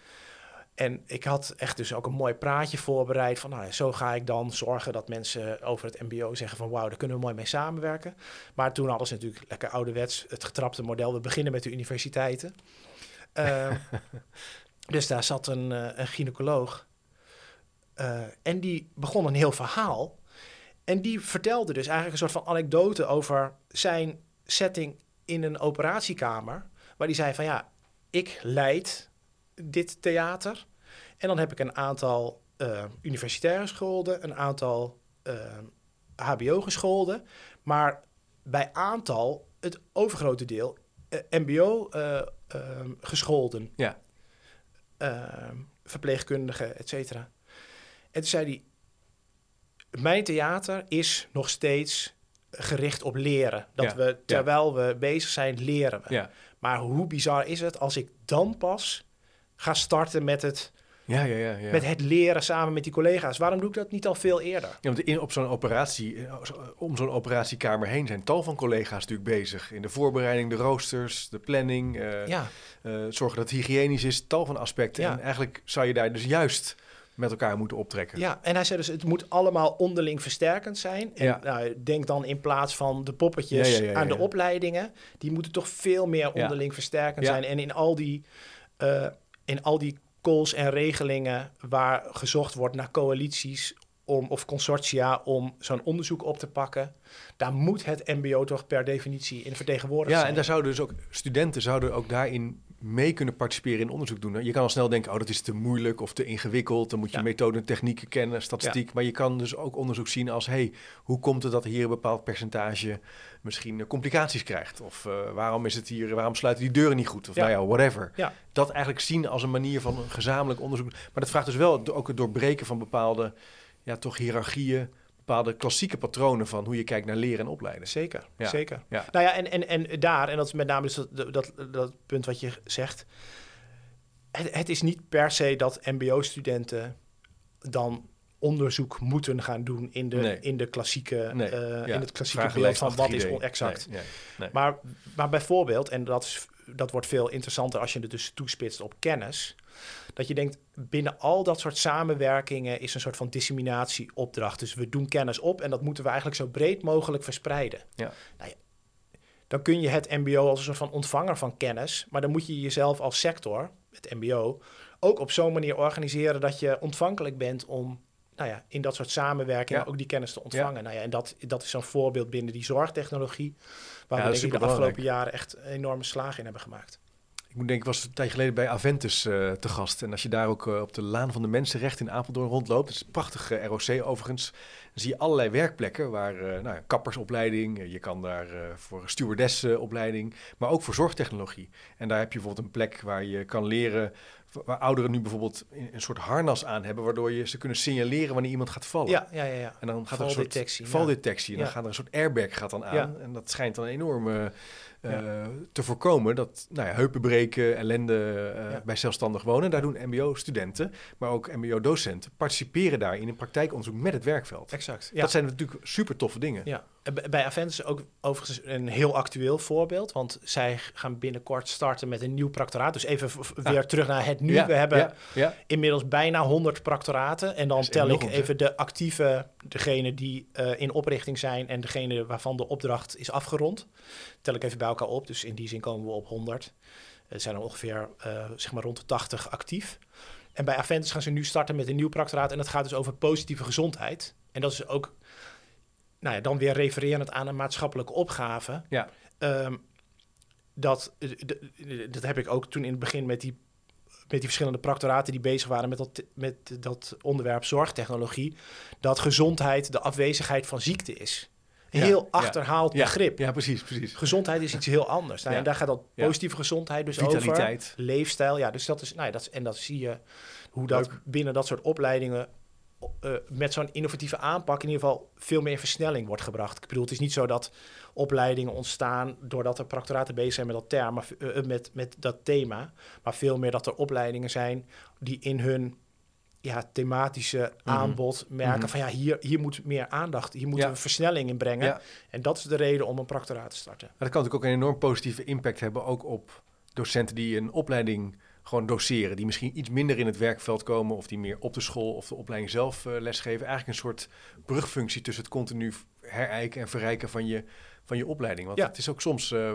Speaker 2: En ik had echt dus ook een mooi praatje voorbereid van, nou, ja, zo ga ik dan zorgen dat mensen over het MBO zeggen van, wauw, daar kunnen we mooi mee samenwerken. Maar toen hadden ze natuurlijk lekker ouderwets het getrapte model. We beginnen met de universiteiten. Uh, dus daar zat een, uh, een gynaecoloog uh, en die begon een heel verhaal. En die vertelde dus eigenlijk een soort van anekdote over zijn setting in een operatiekamer. Waar die zei van ja, ik leid dit theater. En dan heb ik een aantal uh, universitaire gescholden, een aantal uh, HBO gescholden. Maar bij aantal het overgrote deel eh, MBO-gescholden,
Speaker 1: Ja.
Speaker 2: ehm, verpleegkundigen, et cetera. En toen zei hij: Mijn theater is nog steeds gericht op leren. Dat
Speaker 1: Ja,
Speaker 2: we, terwijl we bezig zijn, leren we.
Speaker 1: Ja.
Speaker 2: Maar hoe bizar is het als ik dan pas ga starten met het,
Speaker 1: Ja, ja, ja. ja.
Speaker 2: met het leren samen met die collega's? Waarom doe ik dat niet al veel eerder?
Speaker 1: Ja, want in, op zo'n operatie, eh, zo- om zo'n operatiekamer heen zijn tal van collega's natuurlijk bezig. In de voorbereiding, de roosters, de planning, eh,
Speaker 2: Ja,
Speaker 1: eh, zorgen dat het hygiënisch is, tal van aspecten. En eigenlijk zou je daar dus juist met elkaar moeten optrekken.
Speaker 2: ja, en hij zei dus, het moet allemaal onderling versterkend zijn. En
Speaker 1: Ja.
Speaker 2: nou, denk dan in plaats van de poppetjes
Speaker 1: Ja, ja,
Speaker 2: aan de opleidingen, die moeten toch veel meer onderling versterkend zijn. En in al die, eh, in al die calls en regelingen waar gezocht wordt naar coalities om, of consortia om zo'n onderzoek op te pakken, daar moet het MBO toch per definitie in vertegenwoordigd
Speaker 1: Ja,
Speaker 2: zijn.
Speaker 1: en daar zouden dus ook studenten zouden ook daarin mee kunnen participeren in onderzoek doen. Je kan al snel denken, oh, dat is te moeilijk of te ingewikkeld. Dan moet je
Speaker 2: Ja.
Speaker 1: methoden en technieken kennen, statistiek. Maar je kan dus ook onderzoek zien als, hey, hoe komt het dat hier een bepaald percentage misschien eh, complicaties krijgt? Of eh, waarom is het hier, waarom sluiten die deuren niet goed? Of
Speaker 2: Ja.
Speaker 1: nou ja, whatever. Dat eigenlijk zien als een manier van een gezamenlijk onderzoek. Maar dat vraagt dus wel ook het doorbreken van bepaalde, ja, toch hiërarchieën, bepaalde klassieke patronen van hoe je kijkt naar leren en opleiden.
Speaker 2: Zeker,
Speaker 1: Ja.
Speaker 2: zeker.
Speaker 1: Ja.
Speaker 2: Nou ja, en, en, en daar, en dat is met name dus dat, dat, dat punt wat je zegt. Het, het is niet per se dat MBO-studenten dan onderzoek moeten gaan doen in de,
Speaker 1: Nee.
Speaker 2: in de klassieke,
Speaker 1: Nee,
Speaker 2: eh,
Speaker 1: ja.
Speaker 2: in het klassieke beeld
Speaker 1: Vragenlijst
Speaker 2: van wat is
Speaker 1: idee.
Speaker 2: exact.
Speaker 1: Nee, nee, nee.
Speaker 2: Maar, maar bijvoorbeeld, en dat, is, dat wordt veel interessanter als je het dus toespitst op kennis, dat je denkt, binnen al dat soort samenwerkingen is een soort van disseminatieopdracht. Dus we doen kennis op en dat moeten we eigenlijk zo breed mogelijk verspreiden.
Speaker 1: Ja.
Speaker 2: Nou ja, dan kun je het MBO als een soort van ontvanger van kennis, maar dan moet je jezelf als sector, het MBO, ook op zo'n manier organiseren dat je ontvankelijk bent om nou ja, in dat soort samenwerkingen
Speaker 1: Ja.
Speaker 2: ook die kennis te ontvangen. Nou ja, en dat, dat is zo'n voorbeeld binnen die zorgtechnologie, waar
Speaker 1: Ja,
Speaker 2: we denk ik de afgelopen jaren echt enorme slagen in hebben gemaakt.
Speaker 1: Ik moet denken, ik was een tijdje geleden bij Aventus eh, te gast. En als je daar ook eh, op de Laan van de Mensenrecht in Apeldoorn rondloopt, dat is een prachtige ROC overigens, dan zie je allerlei werkplekken waar eh nou kappersopleiding, eh, je kan daar eh, voor stewardessopleiding, maar ook voor zorgtechnologie. En daar heb je bijvoorbeeld een plek waar je kan leren, waar ouderen nu bijvoorbeeld een een soort harnas aan hebben, waardoor je ze kunnen signaleren wanneer iemand gaat vallen.
Speaker 2: Ja, ja, ja. ja.
Speaker 1: En dan gaat er een soort
Speaker 2: Valdetectie, ja.
Speaker 1: En dan gaat er een soort airbag gaat dan aan.
Speaker 2: Ja.
Speaker 1: En dat schijnt dan enorm eh, eh,
Speaker 2: Ja.
Speaker 1: te voorkomen dat nou ja, heupen breken, ellende
Speaker 2: Ja.
Speaker 1: bij zelfstandig wonen. Daar doen MBO-studenten, maar ook MBO-docenten participeren daar in een praktijkonderzoek met het werkveld.
Speaker 2: Exact.
Speaker 1: Dat zijn natuurlijk super toffe dingen.
Speaker 2: Ja, bij- bij Aventus ook overigens een heel actueel voorbeeld. Want zij gaan binnenkort starten met een nieuw practoraat. Dus even
Speaker 1: Ah.
Speaker 2: weer terug naar het nu.
Speaker 1: Ja,
Speaker 2: We hebben
Speaker 1: ja, ja.
Speaker 2: inmiddels bijna 100 practoraten. En dan tel ik even de actieve, degene die eh, in oprichting zijn... en degene waarvan de opdracht is afgerond. Tel ik even bij elkaar op. Dus in die zin komen we op 100. Er zijn er ongeveer eh, zeg maar rond de 80 actief. En bij Aventus gaan ze nu starten met een nieuw practoraat. En dat gaat dus over positieve gezondheid. En dat is ook nou ja, dan weer refererend aan een maatschappelijke opgave.
Speaker 1: Ja.
Speaker 2: Ehm, dat, eh, dat heb ik ook toen in het begin met die, met die verschillende practoraten die bezig waren met dat, met dat onderwerp zorgtechnologie. Dat gezondheid de afwezigheid van ziekte is. Een heel
Speaker 1: ja.
Speaker 2: achterhaald
Speaker 1: Ja,
Speaker 2: begrip.
Speaker 1: Ja, precies, precies.
Speaker 2: Gezondheid is iets heel anders. Nou. En daar gaat dat positieve gezondheid dus over. Leefstijl, ja. Dus dat is, nou ja, dat is, en dat zie je hoe dat binnen dat soort opleidingen eh, met zo'n innovatieve aanpak in ieder geval veel meer in versnelling wordt gebracht. Ik bedoel, het is niet zo dat opleidingen ontstaan doordat er practoraten bezig zijn met dat maar, eh, eh, met, met dat thema, maar veel meer dat er opleidingen zijn die in hun ja, thematische
Speaker 1: Mhm.
Speaker 2: aanbod merken
Speaker 1: Mhm.
Speaker 2: van ja, hier, hier moet meer aandacht, hier moeten
Speaker 1: Ja.
Speaker 2: we versnelling in brengen.
Speaker 1: Ja.
Speaker 2: En dat is de reden om een practoraat te starten.
Speaker 1: Maar dat kan natuurlijk ook een enorm positieve impact hebben, ook op docenten die een opleiding gewoon doseren, die misschien iets minder in het werkveld komen of die meer op de school of de opleiding zelf eh, lesgeven. Eigenlijk een soort brugfunctie tussen het continu herijken en verrijken van je, van je opleiding. Want
Speaker 2: Ja.
Speaker 1: het is ook soms, eh,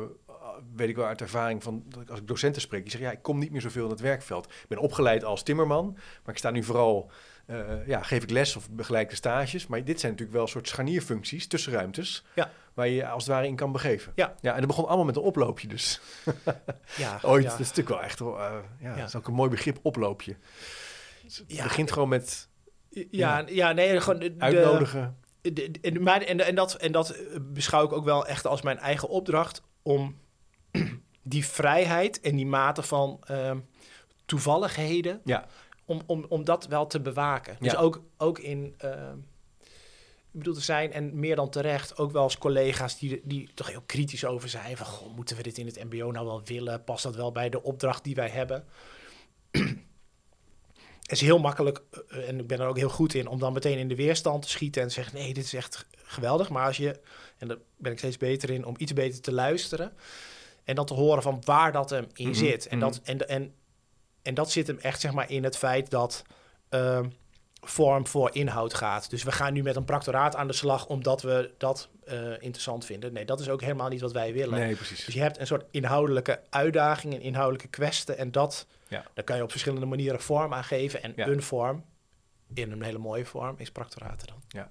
Speaker 1: weet ik wel uit ervaring van, als ik docenten spreek, die zeggen ja, ik kom niet meer zoveel in het werkveld. Ik ben opgeleid als timmerman, maar ik sta nu vooral, eh, ja, geef ik les of begeleid de stages. Maar dit zijn natuurlijk wel een soort scharnierfuncties, tussenruimtes,
Speaker 2: Ja.
Speaker 1: waar je je als het ware in kan begeven.
Speaker 2: Ja.
Speaker 1: ja, en dat begon allemaal met een oploopje dus.
Speaker 2: Ja,
Speaker 1: Ooit,
Speaker 2: ja.
Speaker 1: dat is natuurlijk wel echt, eh, ja,
Speaker 2: Ja.
Speaker 1: dat is ook een mooi begrip, oploopje. Dus het
Speaker 2: Ja.
Speaker 1: begint gewoon met
Speaker 2: Ja, ja, nee, gewoon de,
Speaker 1: uitnodigen.
Speaker 2: de- de- en, maar, en, en, dat, en dat beschouw ik ook wel echt als mijn eigen opdracht om die vrijheid en die mate van ehm, toevalligheden,
Speaker 1: Ja.
Speaker 2: Om, om, om dat wel te bewaken. Dus
Speaker 1: Ja.
Speaker 2: ook, ook in, ehm, ik bedoel, er zijn, en meer dan terecht, ook wel eens collega's die, die toch heel kritisch over zijn. Van, goh, moeten we dit in het mbo nou wel willen? Past dat wel bij de opdracht die wij hebben? Het is heel makkelijk, eh, en ik ben er ook heel goed in, om dan meteen in de weerstand te schieten en te zeggen: nee, dit is echt geweldig. Maar als je, en daar ben ik steeds beter in, om iets beter te luisteren en dan te horen van waar dat hem in
Speaker 1: Mhm,
Speaker 2: zit. En,
Speaker 1: mhm.
Speaker 2: dat, en, en, en dat zit hem echt zeg maar in het feit dat ehm, vorm voor inhoud gaat. Dus we gaan nu met een practoraat aan de slag omdat we dat eh, interessant vinden. Nee, dat is ook helemaal niet wat wij willen.
Speaker 1: Nee, precies.
Speaker 2: Dus je hebt een soort inhoudelijke uitdaging, een inhoudelijke kwestie. En dat,
Speaker 1: Ja.
Speaker 2: daar kan je op verschillende manieren vorm aan geven. En
Speaker 1: Ja.
Speaker 2: een vorm, in een hele mooie vorm, is practoraten dan.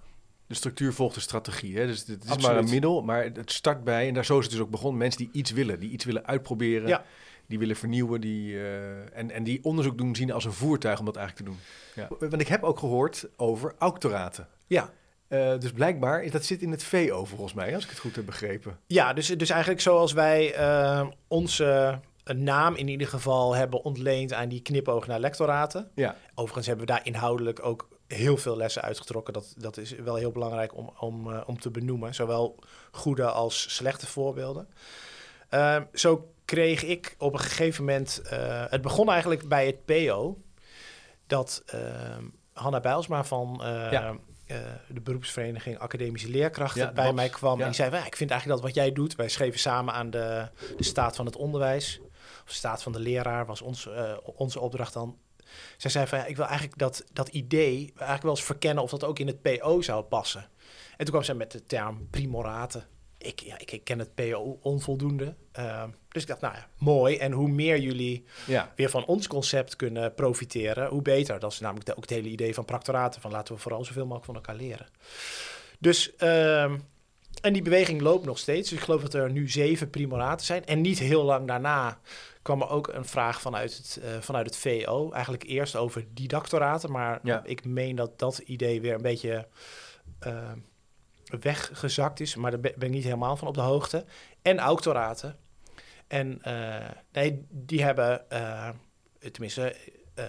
Speaker 1: De structuur volgt de strategie. Hè? Dus het is maar een middel, maar het start bij, en daar zo is het dus ook begonnen, mensen die iets willen, die iets willen uitproberen,
Speaker 2: Ja.
Speaker 1: Die willen vernieuwen, die, eh, en, en die onderzoek doen zien als een voertuig om dat eigenlijk te doen. Ja. Want ik heb ook gehoord over auctoraten.
Speaker 2: Ja,
Speaker 1: Eh, dus blijkbaar, is- dat zit in het VO volgens mij, als ik het goed heb begrepen.
Speaker 2: ja dus, dus eigenlijk zoals wij eh, onze naam in ieder geval hebben ontleend aan die knipoog naar lectoraten.
Speaker 1: Ja,
Speaker 2: Overigens hebben we daar inhoudelijk ook heel veel lessen uitgetrokken. Dat, dat is wel heel belangrijk om, om, om te benoemen. Zowel goede als slechte voorbeelden. Zo kreeg ik op een gegeven moment... eh, het begon eigenlijk bij het PO. Dat ehm Hanna Bijlsma van... eh,
Speaker 1: Ja.
Speaker 2: eh, de beroepsvereniging Academische Leerkrachten
Speaker 1: Ja,
Speaker 2: bij mij kwam.
Speaker 1: Ja.
Speaker 2: En die zei, "Ja, ik vind eigenlijk dat wat jij doet... Wij schreven samen aan de, de staat van het onderwijs. Of staat van de leraar was ons, eh, onze opdracht dan. Zij zei van, ja, ik wil eigenlijk dat, dat idee eigenlijk wel eens verkennen of dat ook in het PO zou passen. En toen kwam zij met de term primoraten. Ik, ja, ik, ik ken het PO onvoldoende. Ehm, dus ik dacht, nou ja, mooi. En hoe meer jullie
Speaker 1: ja,
Speaker 2: weer van ons concept kunnen profiteren, hoe beter. Dat is namelijk de- ook het hele idee van practoraten. Van laten we vooral zoveel mogelijk van elkaar leren. Dus, ehm, en die beweging loopt nog steeds. Dus ik geloof dat er nu zeven primoraten zijn. En niet heel lang daarna kwam er ook een vraag vanuit het, eh, vanuit het VO. Eigenlijk eerst over didactoraten. Maar
Speaker 1: Ja.
Speaker 2: ik meen dat dat idee weer een beetje eh, weggezakt is. Maar daar ben ik niet helemaal van op de hoogte. En auctoraten. En eh, nee, die hebben, eh, tenminste, eh,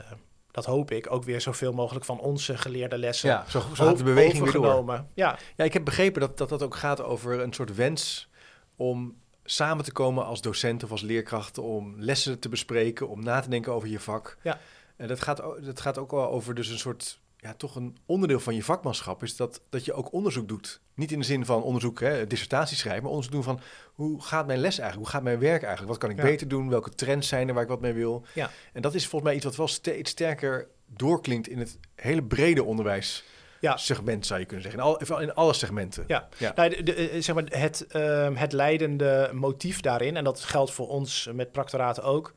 Speaker 2: dat hoop ik, ook weer zoveel mogelijk van onze geleerde lessen
Speaker 1: ja zo, zo de beweging weer door.
Speaker 2: Ja,
Speaker 1: Ja, ik heb begrepen dat, dat dat ook gaat over een soort wens om samen te komen als docent of als leerkracht, om lessen te bespreken, om na te denken over je vak.
Speaker 2: Ja.
Speaker 1: En dat gaat, dat gaat ook wel over dus een soort, ja, toch een onderdeel van je vakmanschap, is dat, dat je ook onderzoek doet. Niet in de zin van onderzoek, hè, dissertatie schrijven, maar onderzoek doen van hoe gaat mijn les eigenlijk, hoe gaat mijn werk eigenlijk, wat kan ik
Speaker 2: Ja.
Speaker 1: beter doen, welke trends zijn er waar ik wat mee wil.
Speaker 2: Ja.
Speaker 1: En dat is volgens mij iets wat wel steeds sterker doorklinkt in het hele brede onderwijs
Speaker 2: ja.
Speaker 1: segment, zou je kunnen zeggen. In, al, in alle segmenten.
Speaker 2: Ja,
Speaker 1: Ja.
Speaker 2: Nou, de, de, eh, zeg maar het, ehm, het leidende motief daarin, en dat geldt voor ons met practoraten ook,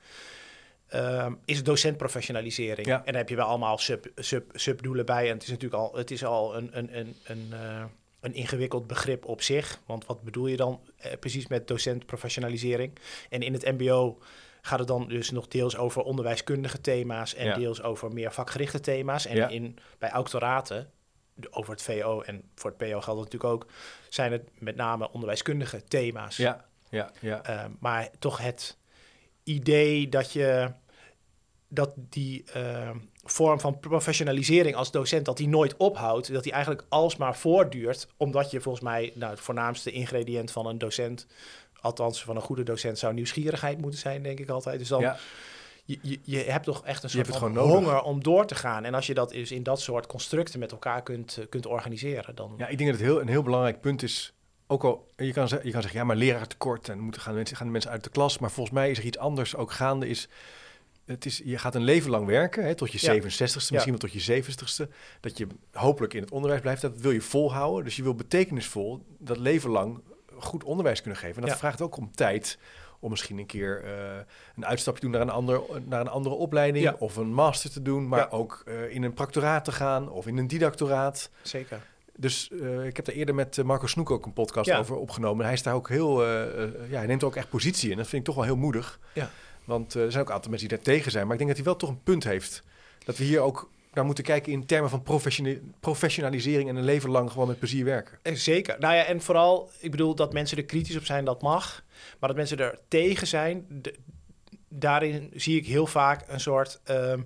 Speaker 2: ehm, is docentprofessionalisering.
Speaker 1: Ja.
Speaker 2: En daar heb je wel allemaal sub, sub, subdoelen bij. En het is natuurlijk al, het is al een, een, een, een, eh, een ingewikkeld begrip op zich. Want wat bedoel je dan eh, precies met docentprofessionalisering? En in het MBO gaat het dan dus nog deels over onderwijskundige thema's en
Speaker 1: Ja.
Speaker 2: deels over meer vakgerichte thema's. En
Speaker 1: Ja.
Speaker 2: in, bij auctoraten, over het VO en voor het PO geldt dat natuurlijk ook, zijn het met name onderwijskundige thema's.
Speaker 1: Ja, ja, ja.
Speaker 2: Eh, maar toch het idee dat je dat die eh, vorm van professionalisering als docent dat die nooit ophoudt, dat die eigenlijk alsmaar voortduurt, omdat je volgens mij nou, het voornaamste ingrediënt van een docent, althans van een goede docent, zou nieuwsgierigheid moeten zijn, denk ik altijd. Dus dan
Speaker 1: ja.
Speaker 2: je, je, je hebt toch echt een soort van
Speaker 1: nodig.
Speaker 2: honger om door te gaan. En als je dat dus in dat soort constructen met elkaar kunt, eh, kunt organiseren, dan
Speaker 1: ja, ik denk dat het heel, een heel belangrijk punt is. Ook al, je kan, je kan zeggen, ja, maar leraar tekort en moeten gaan, mensen, gaan de mensen uit de klas. Maar volgens mij is er iets anders ook gaande. Is, het is, je gaat een leven lang werken, hè, tot je
Speaker 2: Ja.
Speaker 1: 67ste, misschien wel tot je 70ste. Dat je hopelijk in het onderwijs blijft. Dat wil je volhouden. Dus je wil betekenisvol dat leven lang goed onderwijs kunnen geven. En dat
Speaker 2: Ja.
Speaker 1: vraagt ook om tijd. Om misschien een keer eh, een uitstapje te doen naar een, ander, naar een andere opleiding.
Speaker 2: Ja.
Speaker 1: Of een master te doen. Maar ook eh, in een practoraat te gaan. Of in een didactoraat.
Speaker 2: zeker.
Speaker 1: Dus eh, ik heb daar eerder met Marco Snoek ook een podcast over opgenomen. Hij is daar ook heel, ja, hij neemt er ook echt positie in. Dat vind ik toch wel heel moedig.
Speaker 2: Ja.
Speaker 1: Want eh, er zijn ook een aantal mensen die daar tegen zijn. Maar ik denk dat hij wel toch een punt heeft. Dat we hier ook, naar moeten kijken in termen van professiona- professionalisering en een leven lang gewoon met plezier werken.
Speaker 2: Eh, Zeker. Nou ja, en vooral, ik bedoel dat mensen er kritisch op zijn, dat mag. Maar dat mensen er tegen zijn, daarin zie ik heel vaak een soort. ehm,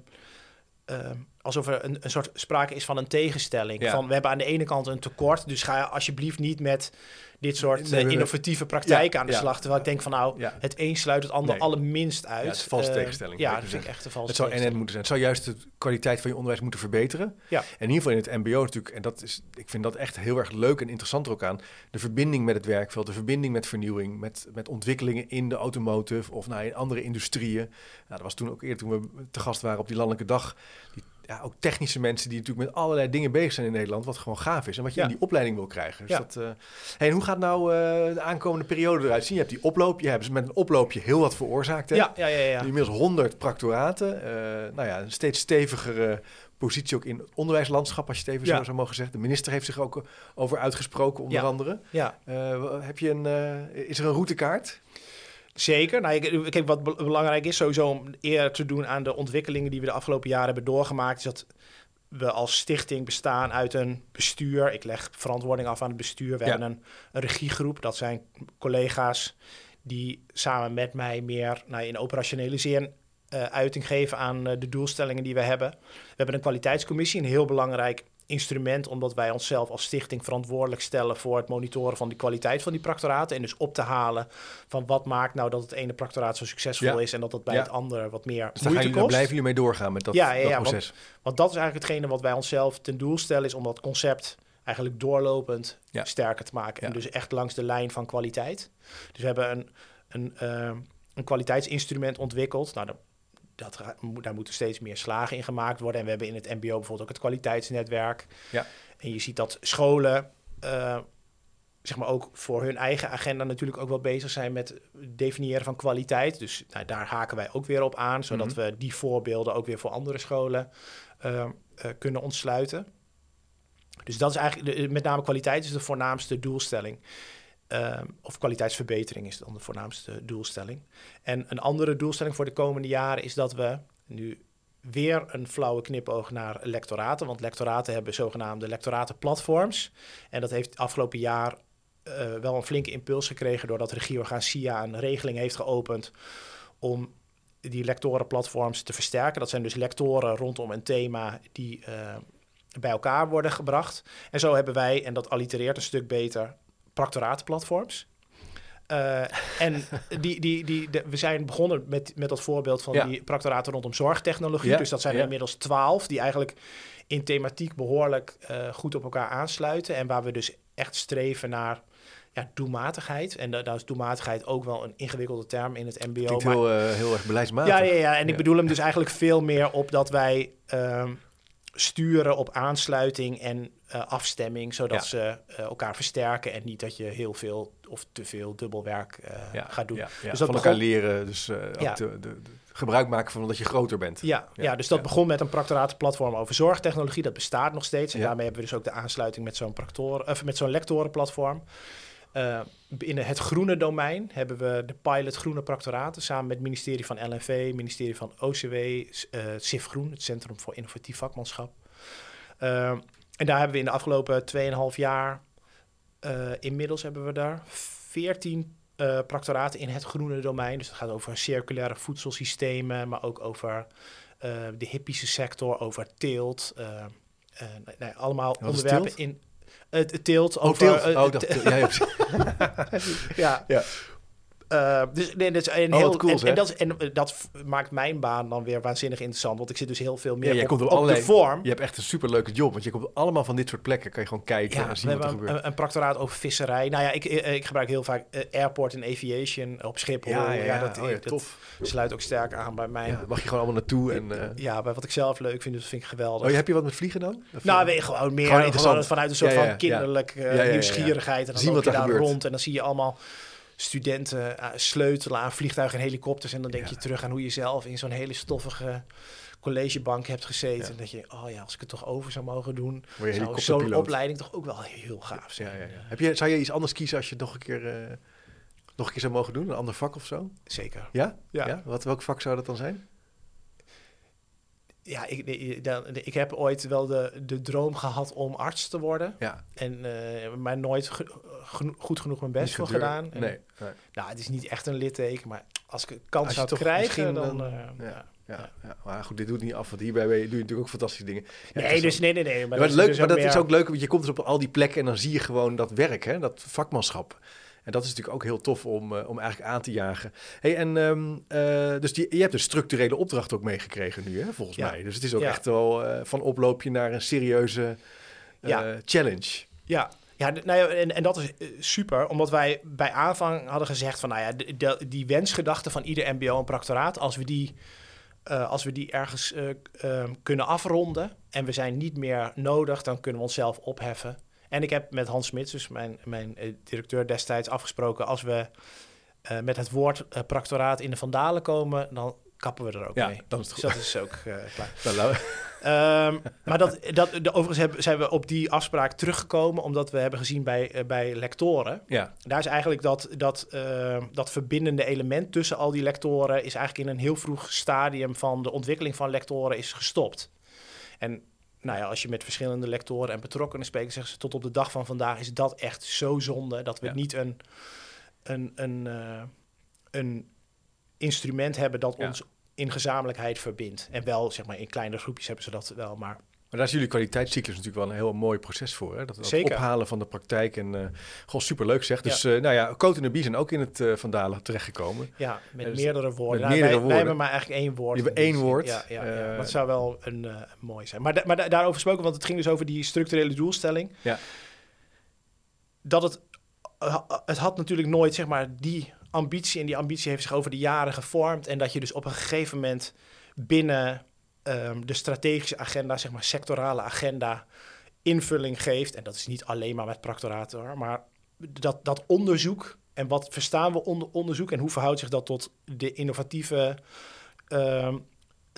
Speaker 2: ehm, alsof er een, een soort sprake is van een tegenstelling.
Speaker 1: Ja.
Speaker 2: Van we hebben aan de ene kant een tekort, dus ga alsjeblieft niet met dit soort
Speaker 1: Nee,
Speaker 2: eh, innovatieve praktijken
Speaker 1: Ja,
Speaker 2: aan de
Speaker 1: ja.
Speaker 2: slag. Terwijl ik denk van nou, het een sluit het ander
Speaker 1: Nee.
Speaker 2: allerminst uit.
Speaker 1: Ja, het is een valse
Speaker 2: Eh,
Speaker 1: tegenstelling,
Speaker 2: Ja, dat vind ik echt een valse
Speaker 1: Het zou en
Speaker 2: tegenstelling.
Speaker 1: moeten zijn. Het zou juist de kwaliteit van je onderwijs moeten verbeteren.
Speaker 2: Ja.
Speaker 1: En in ieder geval in het MBO natuurlijk, en dat is, ik vind dat echt heel erg leuk en interessant er ook aan. De verbinding met het werkveld, de verbinding met vernieuwing, met, met ontwikkelingen in de automotive of nou, in andere industrieën. Nou, dat was toen ook eerder toen we te gast waren op die landelijke dag. Die, ja, ook technische mensen die natuurlijk met allerlei dingen bezig zijn in Nederland, wat gewoon gaaf is en wat je
Speaker 2: Ja.
Speaker 1: in die opleiding wil krijgen. Dus
Speaker 2: Ja.
Speaker 1: dat, eh, hey, en hoe gaat nou eh, de aankomende periode eruit zien? Je hebt die oploop, je hebt met een oploopje heel wat veroorzaakt. Hè?
Speaker 2: Ja, ja, ja. ja.
Speaker 1: Inmiddels 100 proctoraten. eh, nou ja, een steeds stevigere positie ook in het onderwijslandschap, als je het even
Speaker 2: Ja.
Speaker 1: zo zou mogen zeggen. De minister heeft zich ook over uitgesproken, onder andere.
Speaker 2: ja.
Speaker 1: Heb je een, is er een routekaart?
Speaker 2: Zeker. Nou, ik- kijk, wat be- belangrijk is sowieso om eer te doen aan de ontwikkelingen die we de afgelopen jaren hebben doorgemaakt, is dat we als stichting bestaan uit een bestuur. Ik leg verantwoording af aan het bestuur. We
Speaker 1: Ja.
Speaker 2: hebben een, een regiegroep. Dat zijn collega's die samen met mij meer nou, in operationele zin eh, uiting geven aan eh, de doelstellingen die we hebben. We hebben een kwaliteitscommissie, een heel belangrijk instrument, omdat wij onszelf als stichting verantwoordelijk stellen voor het monitoren van de kwaliteit van die practoraten. En dus op te halen van wat maakt nou dat het ene practoraat zo succesvol
Speaker 1: Ja.
Speaker 2: is en dat het bij
Speaker 1: Ja.
Speaker 2: het andere wat meer
Speaker 1: Dus
Speaker 2: moeite
Speaker 1: daar
Speaker 2: kost.
Speaker 1: blijven jullie mee doorgaan met dat,
Speaker 2: Ja, ja,
Speaker 1: dat
Speaker 2: ja, want-
Speaker 1: proces.
Speaker 2: Want dat is eigenlijk hetgene wat wij onszelf ten doel stellen, is om dat concept eigenlijk doorlopend sterker te maken. En dus echt langs de lijn van kwaliteit. Dus we hebben een, een, eh, een kwaliteitsinstrument ontwikkeld. Nou, dat, dat, daar moeten steeds meer slagen in gemaakt worden. En we hebben in het MBO bijvoorbeeld ook het kwaliteitsnetwerk.
Speaker 1: Ja.
Speaker 2: En je ziet dat scholen. eh, zeg maar ook voor hun eigen agenda natuurlijk ook wel bezig zijn met definiëren van kwaliteit. Dus nou, daar haken wij ook weer op aan, zodat
Speaker 1: Mhm.
Speaker 2: we die voorbeelden ook weer voor andere scholen eh, eh, kunnen ontsluiten. Dus dat is eigenlijk, de, met name kwaliteit is de voornaamste doelstelling. Ehm, of kwaliteitsverbetering is dan de voornaamste doelstelling. En een andere doelstelling voor de komende jaren is dat we nu weer een flauwe knipoog naar lectoraten. Want lectoraten hebben zogenaamde lectoratenplatforms. En dat heeft afgelopen jaar eh, wel een flinke impuls gekregen... doordat regieorgaan SIA een regeling heeft geopend... om die lectorenplatforms te versterken. Dat zijn dus lectoren rondom een thema die eh, bij elkaar worden gebracht. En zo hebben wij, en dat allitereert een stuk beter, practoratenplatforms. Eh, en die, die, die, de- we zijn begonnen met, met dat voorbeeld van
Speaker 1: Ja.
Speaker 2: die practoraten rondom zorgtechnologie.
Speaker 1: Ja,
Speaker 2: Dus dat zijn er
Speaker 1: ja.
Speaker 2: inmiddels twaalf die eigenlijk in thematiek behoorlijk eh, goed op elkaar aansluiten. En waar we dus echt streven naar ja, doelmatigheid. En da- daar is doelmatigheid ook wel een ingewikkelde term in het mbo.
Speaker 1: Klinkt
Speaker 2: maar-
Speaker 1: heel, eh, heel erg beleidsmatig.
Speaker 2: ja, ja, ja. En ik bedoel hem dus eigenlijk veel meer op dat wij ehm, sturen op aansluiting en eh, afstemming, zodat
Speaker 1: Ja.
Speaker 2: ze eh, elkaar versterken en niet dat je heel veel of te veel dubbelwerk eh
Speaker 1: Ja,
Speaker 2: gaat doen.
Speaker 1: ja, ja.
Speaker 2: Dus dat
Speaker 1: van elkaar
Speaker 2: begon-
Speaker 1: leren, dus eh, de, de, de- gebruik maken van dat je groter bent.
Speaker 2: Ja, ja,
Speaker 1: Ja,
Speaker 2: dus dat
Speaker 1: ja.
Speaker 2: begon met een practoratenplatform over zorgtechnologie. Dat bestaat nog steeds. En
Speaker 1: Ja.
Speaker 2: daarmee hebben we dus ook de aansluiting met zo'n practor, of met zo'n lectorenplatform. Eh binnen het groene domein hebben we de pilot Groene Practoraten samen met het ministerie van LNV, ministerie van OCW, s- eh CIF Groen, het Centrum voor Innovatief Vakmanschap. Eh, en daar hebben we in de afgelopen 2,5 jaar, inmiddels hebben we daar 14 eh practoraten in het groene domein. Dus het gaat over circulaire voedselsystemen, maar ook over de hippische sector, over teelt. nee, nee, allemaal onderwerpen in het teelt
Speaker 1: Oh,
Speaker 2: over
Speaker 1: teelt.
Speaker 2: eh,
Speaker 1: Oh, dat, ja, ja,
Speaker 2: ja.
Speaker 1: Ja.
Speaker 2: Eh, dus nee, dat is een
Speaker 1: Oh,
Speaker 2: heel
Speaker 1: cool,
Speaker 2: en, en, dat, en eh, dat maakt mijn baan dan weer waanzinnig interessant, want ik zit dus heel veel meer
Speaker 1: Ja,
Speaker 2: op,
Speaker 1: komt op
Speaker 2: op
Speaker 1: allerlei-
Speaker 2: de vorm.
Speaker 1: Je hebt echt een superleuke job, want je komt allemaal van dit soort plekken. Kan je gewoon kijken
Speaker 2: Ja,
Speaker 1: en zien
Speaker 2: we
Speaker 1: wat er gebeurt.
Speaker 2: een, een practoraat over visserij. Nou ja, ik, eh, ik gebruik heel vaak eh, airport en aviation op Schiphol.
Speaker 1: ja, ja, ja.
Speaker 2: dat,
Speaker 1: oh, ja,
Speaker 2: dat
Speaker 1: tof.
Speaker 2: sluit ook sterk aan bij mij.
Speaker 1: Ja,
Speaker 2: Ja.
Speaker 1: mag je gewoon allemaal naartoe. En, eh,
Speaker 2: bij wat ik zelf leuk vind, dus dat vind ik geweldig.
Speaker 1: oh, heb je wat met vliegen dan? Of,
Speaker 2: Nou,
Speaker 1: eh,
Speaker 2: weet je, gewoon meer
Speaker 1: Gewoon
Speaker 2: gewoon
Speaker 1: interessant.
Speaker 2: vanuit een soort
Speaker 1: Ja, ja,
Speaker 2: van
Speaker 1: ja.
Speaker 2: kinderlijk eh,
Speaker 1: Ja, ja, ja, ja.
Speaker 2: nieuwsgierigheid. En dan
Speaker 1: wat
Speaker 2: je daar rond en dan zie je allemaal studenten eh, sleutelen aan vliegtuigen en helikopters. En dan denk
Speaker 1: Ja.
Speaker 2: je terug aan hoe je zelf in zo'n hele stoffige collegebank hebt gezeten.
Speaker 1: Ja.
Speaker 2: En dat je, oh ja, als ik het toch over zou mogen doen, zou zo'n opleiding toch ook wel heel gaaf zijn.
Speaker 1: Ja, ja, ja. Heb je, zou je iets anders kiezen als je het nog een keer, eh, nog een keer zou mogen doen? Een ander vak of zo?
Speaker 2: Zeker.
Speaker 1: Ja?
Speaker 2: Ja.
Speaker 1: Wat, welk vak zou dat dan zijn?
Speaker 2: Ja, ik, ik, heb ooit wel de, de droom gehad om arts te worden.
Speaker 1: Ja,
Speaker 2: En, eh, maar nooit geno- goed genoeg mijn best voor gedaan. En,
Speaker 1: Nee, nee.
Speaker 2: Nou, het is niet echt een litteken, maar als ik een kans
Speaker 1: Als
Speaker 2: zou
Speaker 1: toch
Speaker 2: krijgen, dan...
Speaker 1: dan-
Speaker 2: eh,
Speaker 1: ja.
Speaker 2: ja.
Speaker 1: Ja, ja, maar goed, dit doet niet af, want hierbij ben je- doe je natuurlijk ook fantastische dingen. Ja, het
Speaker 2: Nee,
Speaker 1: is
Speaker 2: dus nee, nee, nee.
Speaker 1: Ja,
Speaker 2: Maar,
Speaker 1: maar
Speaker 2: dat,
Speaker 1: leuk,
Speaker 2: is
Speaker 1: maar
Speaker 2: dus
Speaker 1: dat is
Speaker 2: meer-
Speaker 1: ook leuk, want je komt dus op al die plekken en dan zie je gewoon dat werk, hè, dat vakmanschap. En dat is natuurlijk ook heel tof om, eh, om eigenlijk aan te jagen. Hey, en ehm, eh, dus die, je hebt een structurele opdracht ook meegekregen nu, hè, volgens
Speaker 2: Ja.
Speaker 1: mij. Dus het is ook
Speaker 2: Ja.
Speaker 1: echt wel eh, van oploopje naar een serieuze
Speaker 2: Ja.
Speaker 1: challenge.
Speaker 2: Ja, ja, nou ja en, en dat is super, omdat wij bij aanvang hadden gezegd van, nou ja, de, de- die wensgedachte van ieder MBO en proctoraat, als we die, als we die ergens eh, eh, kunnen afronden en we zijn niet meer nodig, dan kunnen we onszelf opheffen. En ik heb met Hans Smits, dus mijn, mijn eh, directeur destijds, afgesproken, als we eh, met het woord eh, proctoraat in de vandalen komen, dan kappen we er ook
Speaker 1: Ja,
Speaker 2: mee.
Speaker 1: dan is
Speaker 2: Dus
Speaker 1: goed.
Speaker 2: dat is ook klaar.
Speaker 1: Nou,
Speaker 2: Ehm, maar dat, dat, de, overigens hebben, zijn we op die afspraak teruggekomen, omdat we hebben gezien bij, bij lectoren.
Speaker 1: ja,
Speaker 2: Daar is eigenlijk dat, dat, eh, dat verbindende element tussen al die lectoren, is eigenlijk in een heel vroeg stadium van de ontwikkeling van lectoren is gestopt. En nou ja, als je met verschillende lectoren en betrokkenen spreekt, zeggen ze tot op de dag van vandaag is dat echt zo zonde dat we
Speaker 1: Ja.
Speaker 2: niet een, een, een, eh, een instrument hebben dat
Speaker 1: Ja.
Speaker 2: ons in gezamenlijkheid verbindt. En wel, zeg maar, in kleine groepjes hebben ze dat wel, maar
Speaker 1: maar daar is jullie kwaliteitscyclus natuurlijk wel een heel mooi proces voor. Hè? Dat, dat
Speaker 2: Zeker.
Speaker 1: ophalen van de praktijk en eh gewoon superleuk zeg. Dus eh, nou ja, Coat en de Bie zijn ook in het eh Vandalen terechtgekomen.
Speaker 2: Ja, met
Speaker 1: Dus
Speaker 2: meerdere woorden.
Speaker 1: met
Speaker 2: Nou,
Speaker 1: meerdere
Speaker 2: wij,
Speaker 1: woorden.
Speaker 2: wij hebben maar eigenlijk één woord.
Speaker 1: Je hebt één woord.
Speaker 2: Ja, ja, ja. Dat zou wel een mooi zijn. Maar, da- maar da- daarover gesproken, want het ging dus over die structurele doelstelling.
Speaker 1: Ja.
Speaker 2: Dat het, het had natuurlijk nooit, zeg maar, die ambitie. En die ambitie heeft zich over de jaren gevormd. En dat je dus op een gegeven moment binnen ehm, de strategische agenda, zeg maar, sectorale agenda, invulling geeft. En dat is niet alleen maar met proctoraten hoor, maar dat, dat onderzoek en wat verstaan we onder onderzoek en hoe verhoudt zich dat tot de innovatieve ehm,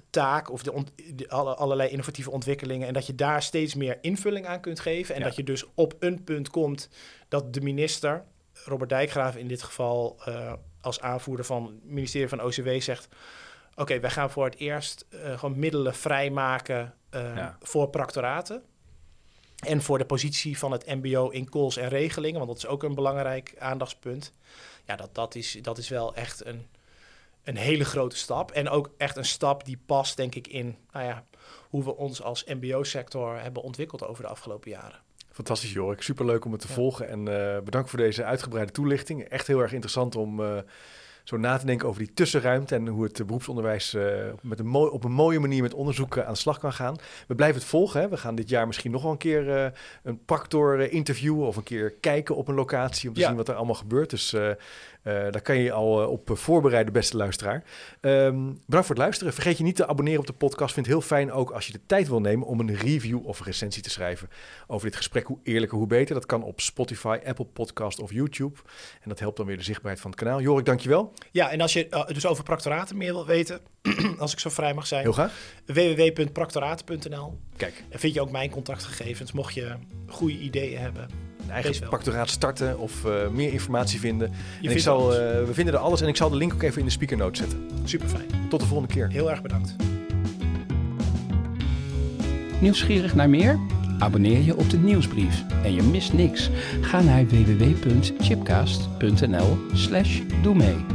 Speaker 2: taak of de, alle, allerlei innovatieve ontwikkelingen en dat je daar steeds meer invulling aan kunt geven en
Speaker 1: Ja.
Speaker 2: dat je dus op een punt komt dat de minister, Robert Dijkgraaf in dit geval eh, als aanvoerder van het ministerie van OCW zegt oké, wij gaan voor het eerst eh, gewoon middelen vrijmaken eh,
Speaker 1: Ja.
Speaker 2: voor proctoraten. En voor de positie van het MBO in calls en regelingen, want dat is ook een belangrijk aandachtspunt. Ja, dat, dat, is, dat is wel echt een, een hele grote stap. En ook echt een stap die past, denk ik, in nou ja, hoe we ons als MBO-sector hebben ontwikkeld over de afgelopen jaren.
Speaker 1: Fantastisch, Jorik. Superleuk om het te
Speaker 2: Ja.
Speaker 1: volgen. En eh, bedankt voor deze uitgebreide toelichting. Echt heel erg interessant om eh, zo na te denken over die tussenruimte en hoe het eh, beroepsonderwijs eh, met een mooi, op een mooie manier met onderzoek aan de slag kan gaan. We blijven het volgen. Hè. We gaan dit jaar misschien nog wel een keer eh, een practor interviewen of een keer kijken op een locatie om te
Speaker 2: Ja.
Speaker 1: zien wat er allemaal gebeurt. Dus daar kan je je al eh, op voorbereiden, beste luisteraar. Ehm, bedankt voor het luisteren. Vergeet je niet te abonneren op de podcast. Vind het heel fijn ook als je de tijd wil nemen om een review of recensie te schrijven over dit gesprek. Hoe eerlijker, hoe beter. Dat kan op Spotify, Apple Podcast of YouTube. En dat helpt dan weer de zichtbaarheid van het kanaal. Jorik, dankjewel.
Speaker 2: Ja, en als je eh, dus over proctoraten meer wil weten, als ik zo vrij mag zijn,
Speaker 1: Heel graag.
Speaker 2: www.proctoraten.nl.
Speaker 1: Kijk,
Speaker 2: En vind je ook mijn contactgegevens, mocht je goede ideeën hebben.
Speaker 1: Een eigen pactoraat starten of eh, meer informatie vinden. En ik zal,
Speaker 2: alles.
Speaker 1: eh, we vinden er alles en ik zal de link ook even in de speaker notes zetten.
Speaker 2: Super fijn.
Speaker 1: Tot de volgende keer.
Speaker 2: Heel erg bedankt.
Speaker 3: Nieuwsgierig naar meer? Abonneer je op de nieuwsbrief en je mist niks. Ga naar www.chipcast.nl slash doe mee.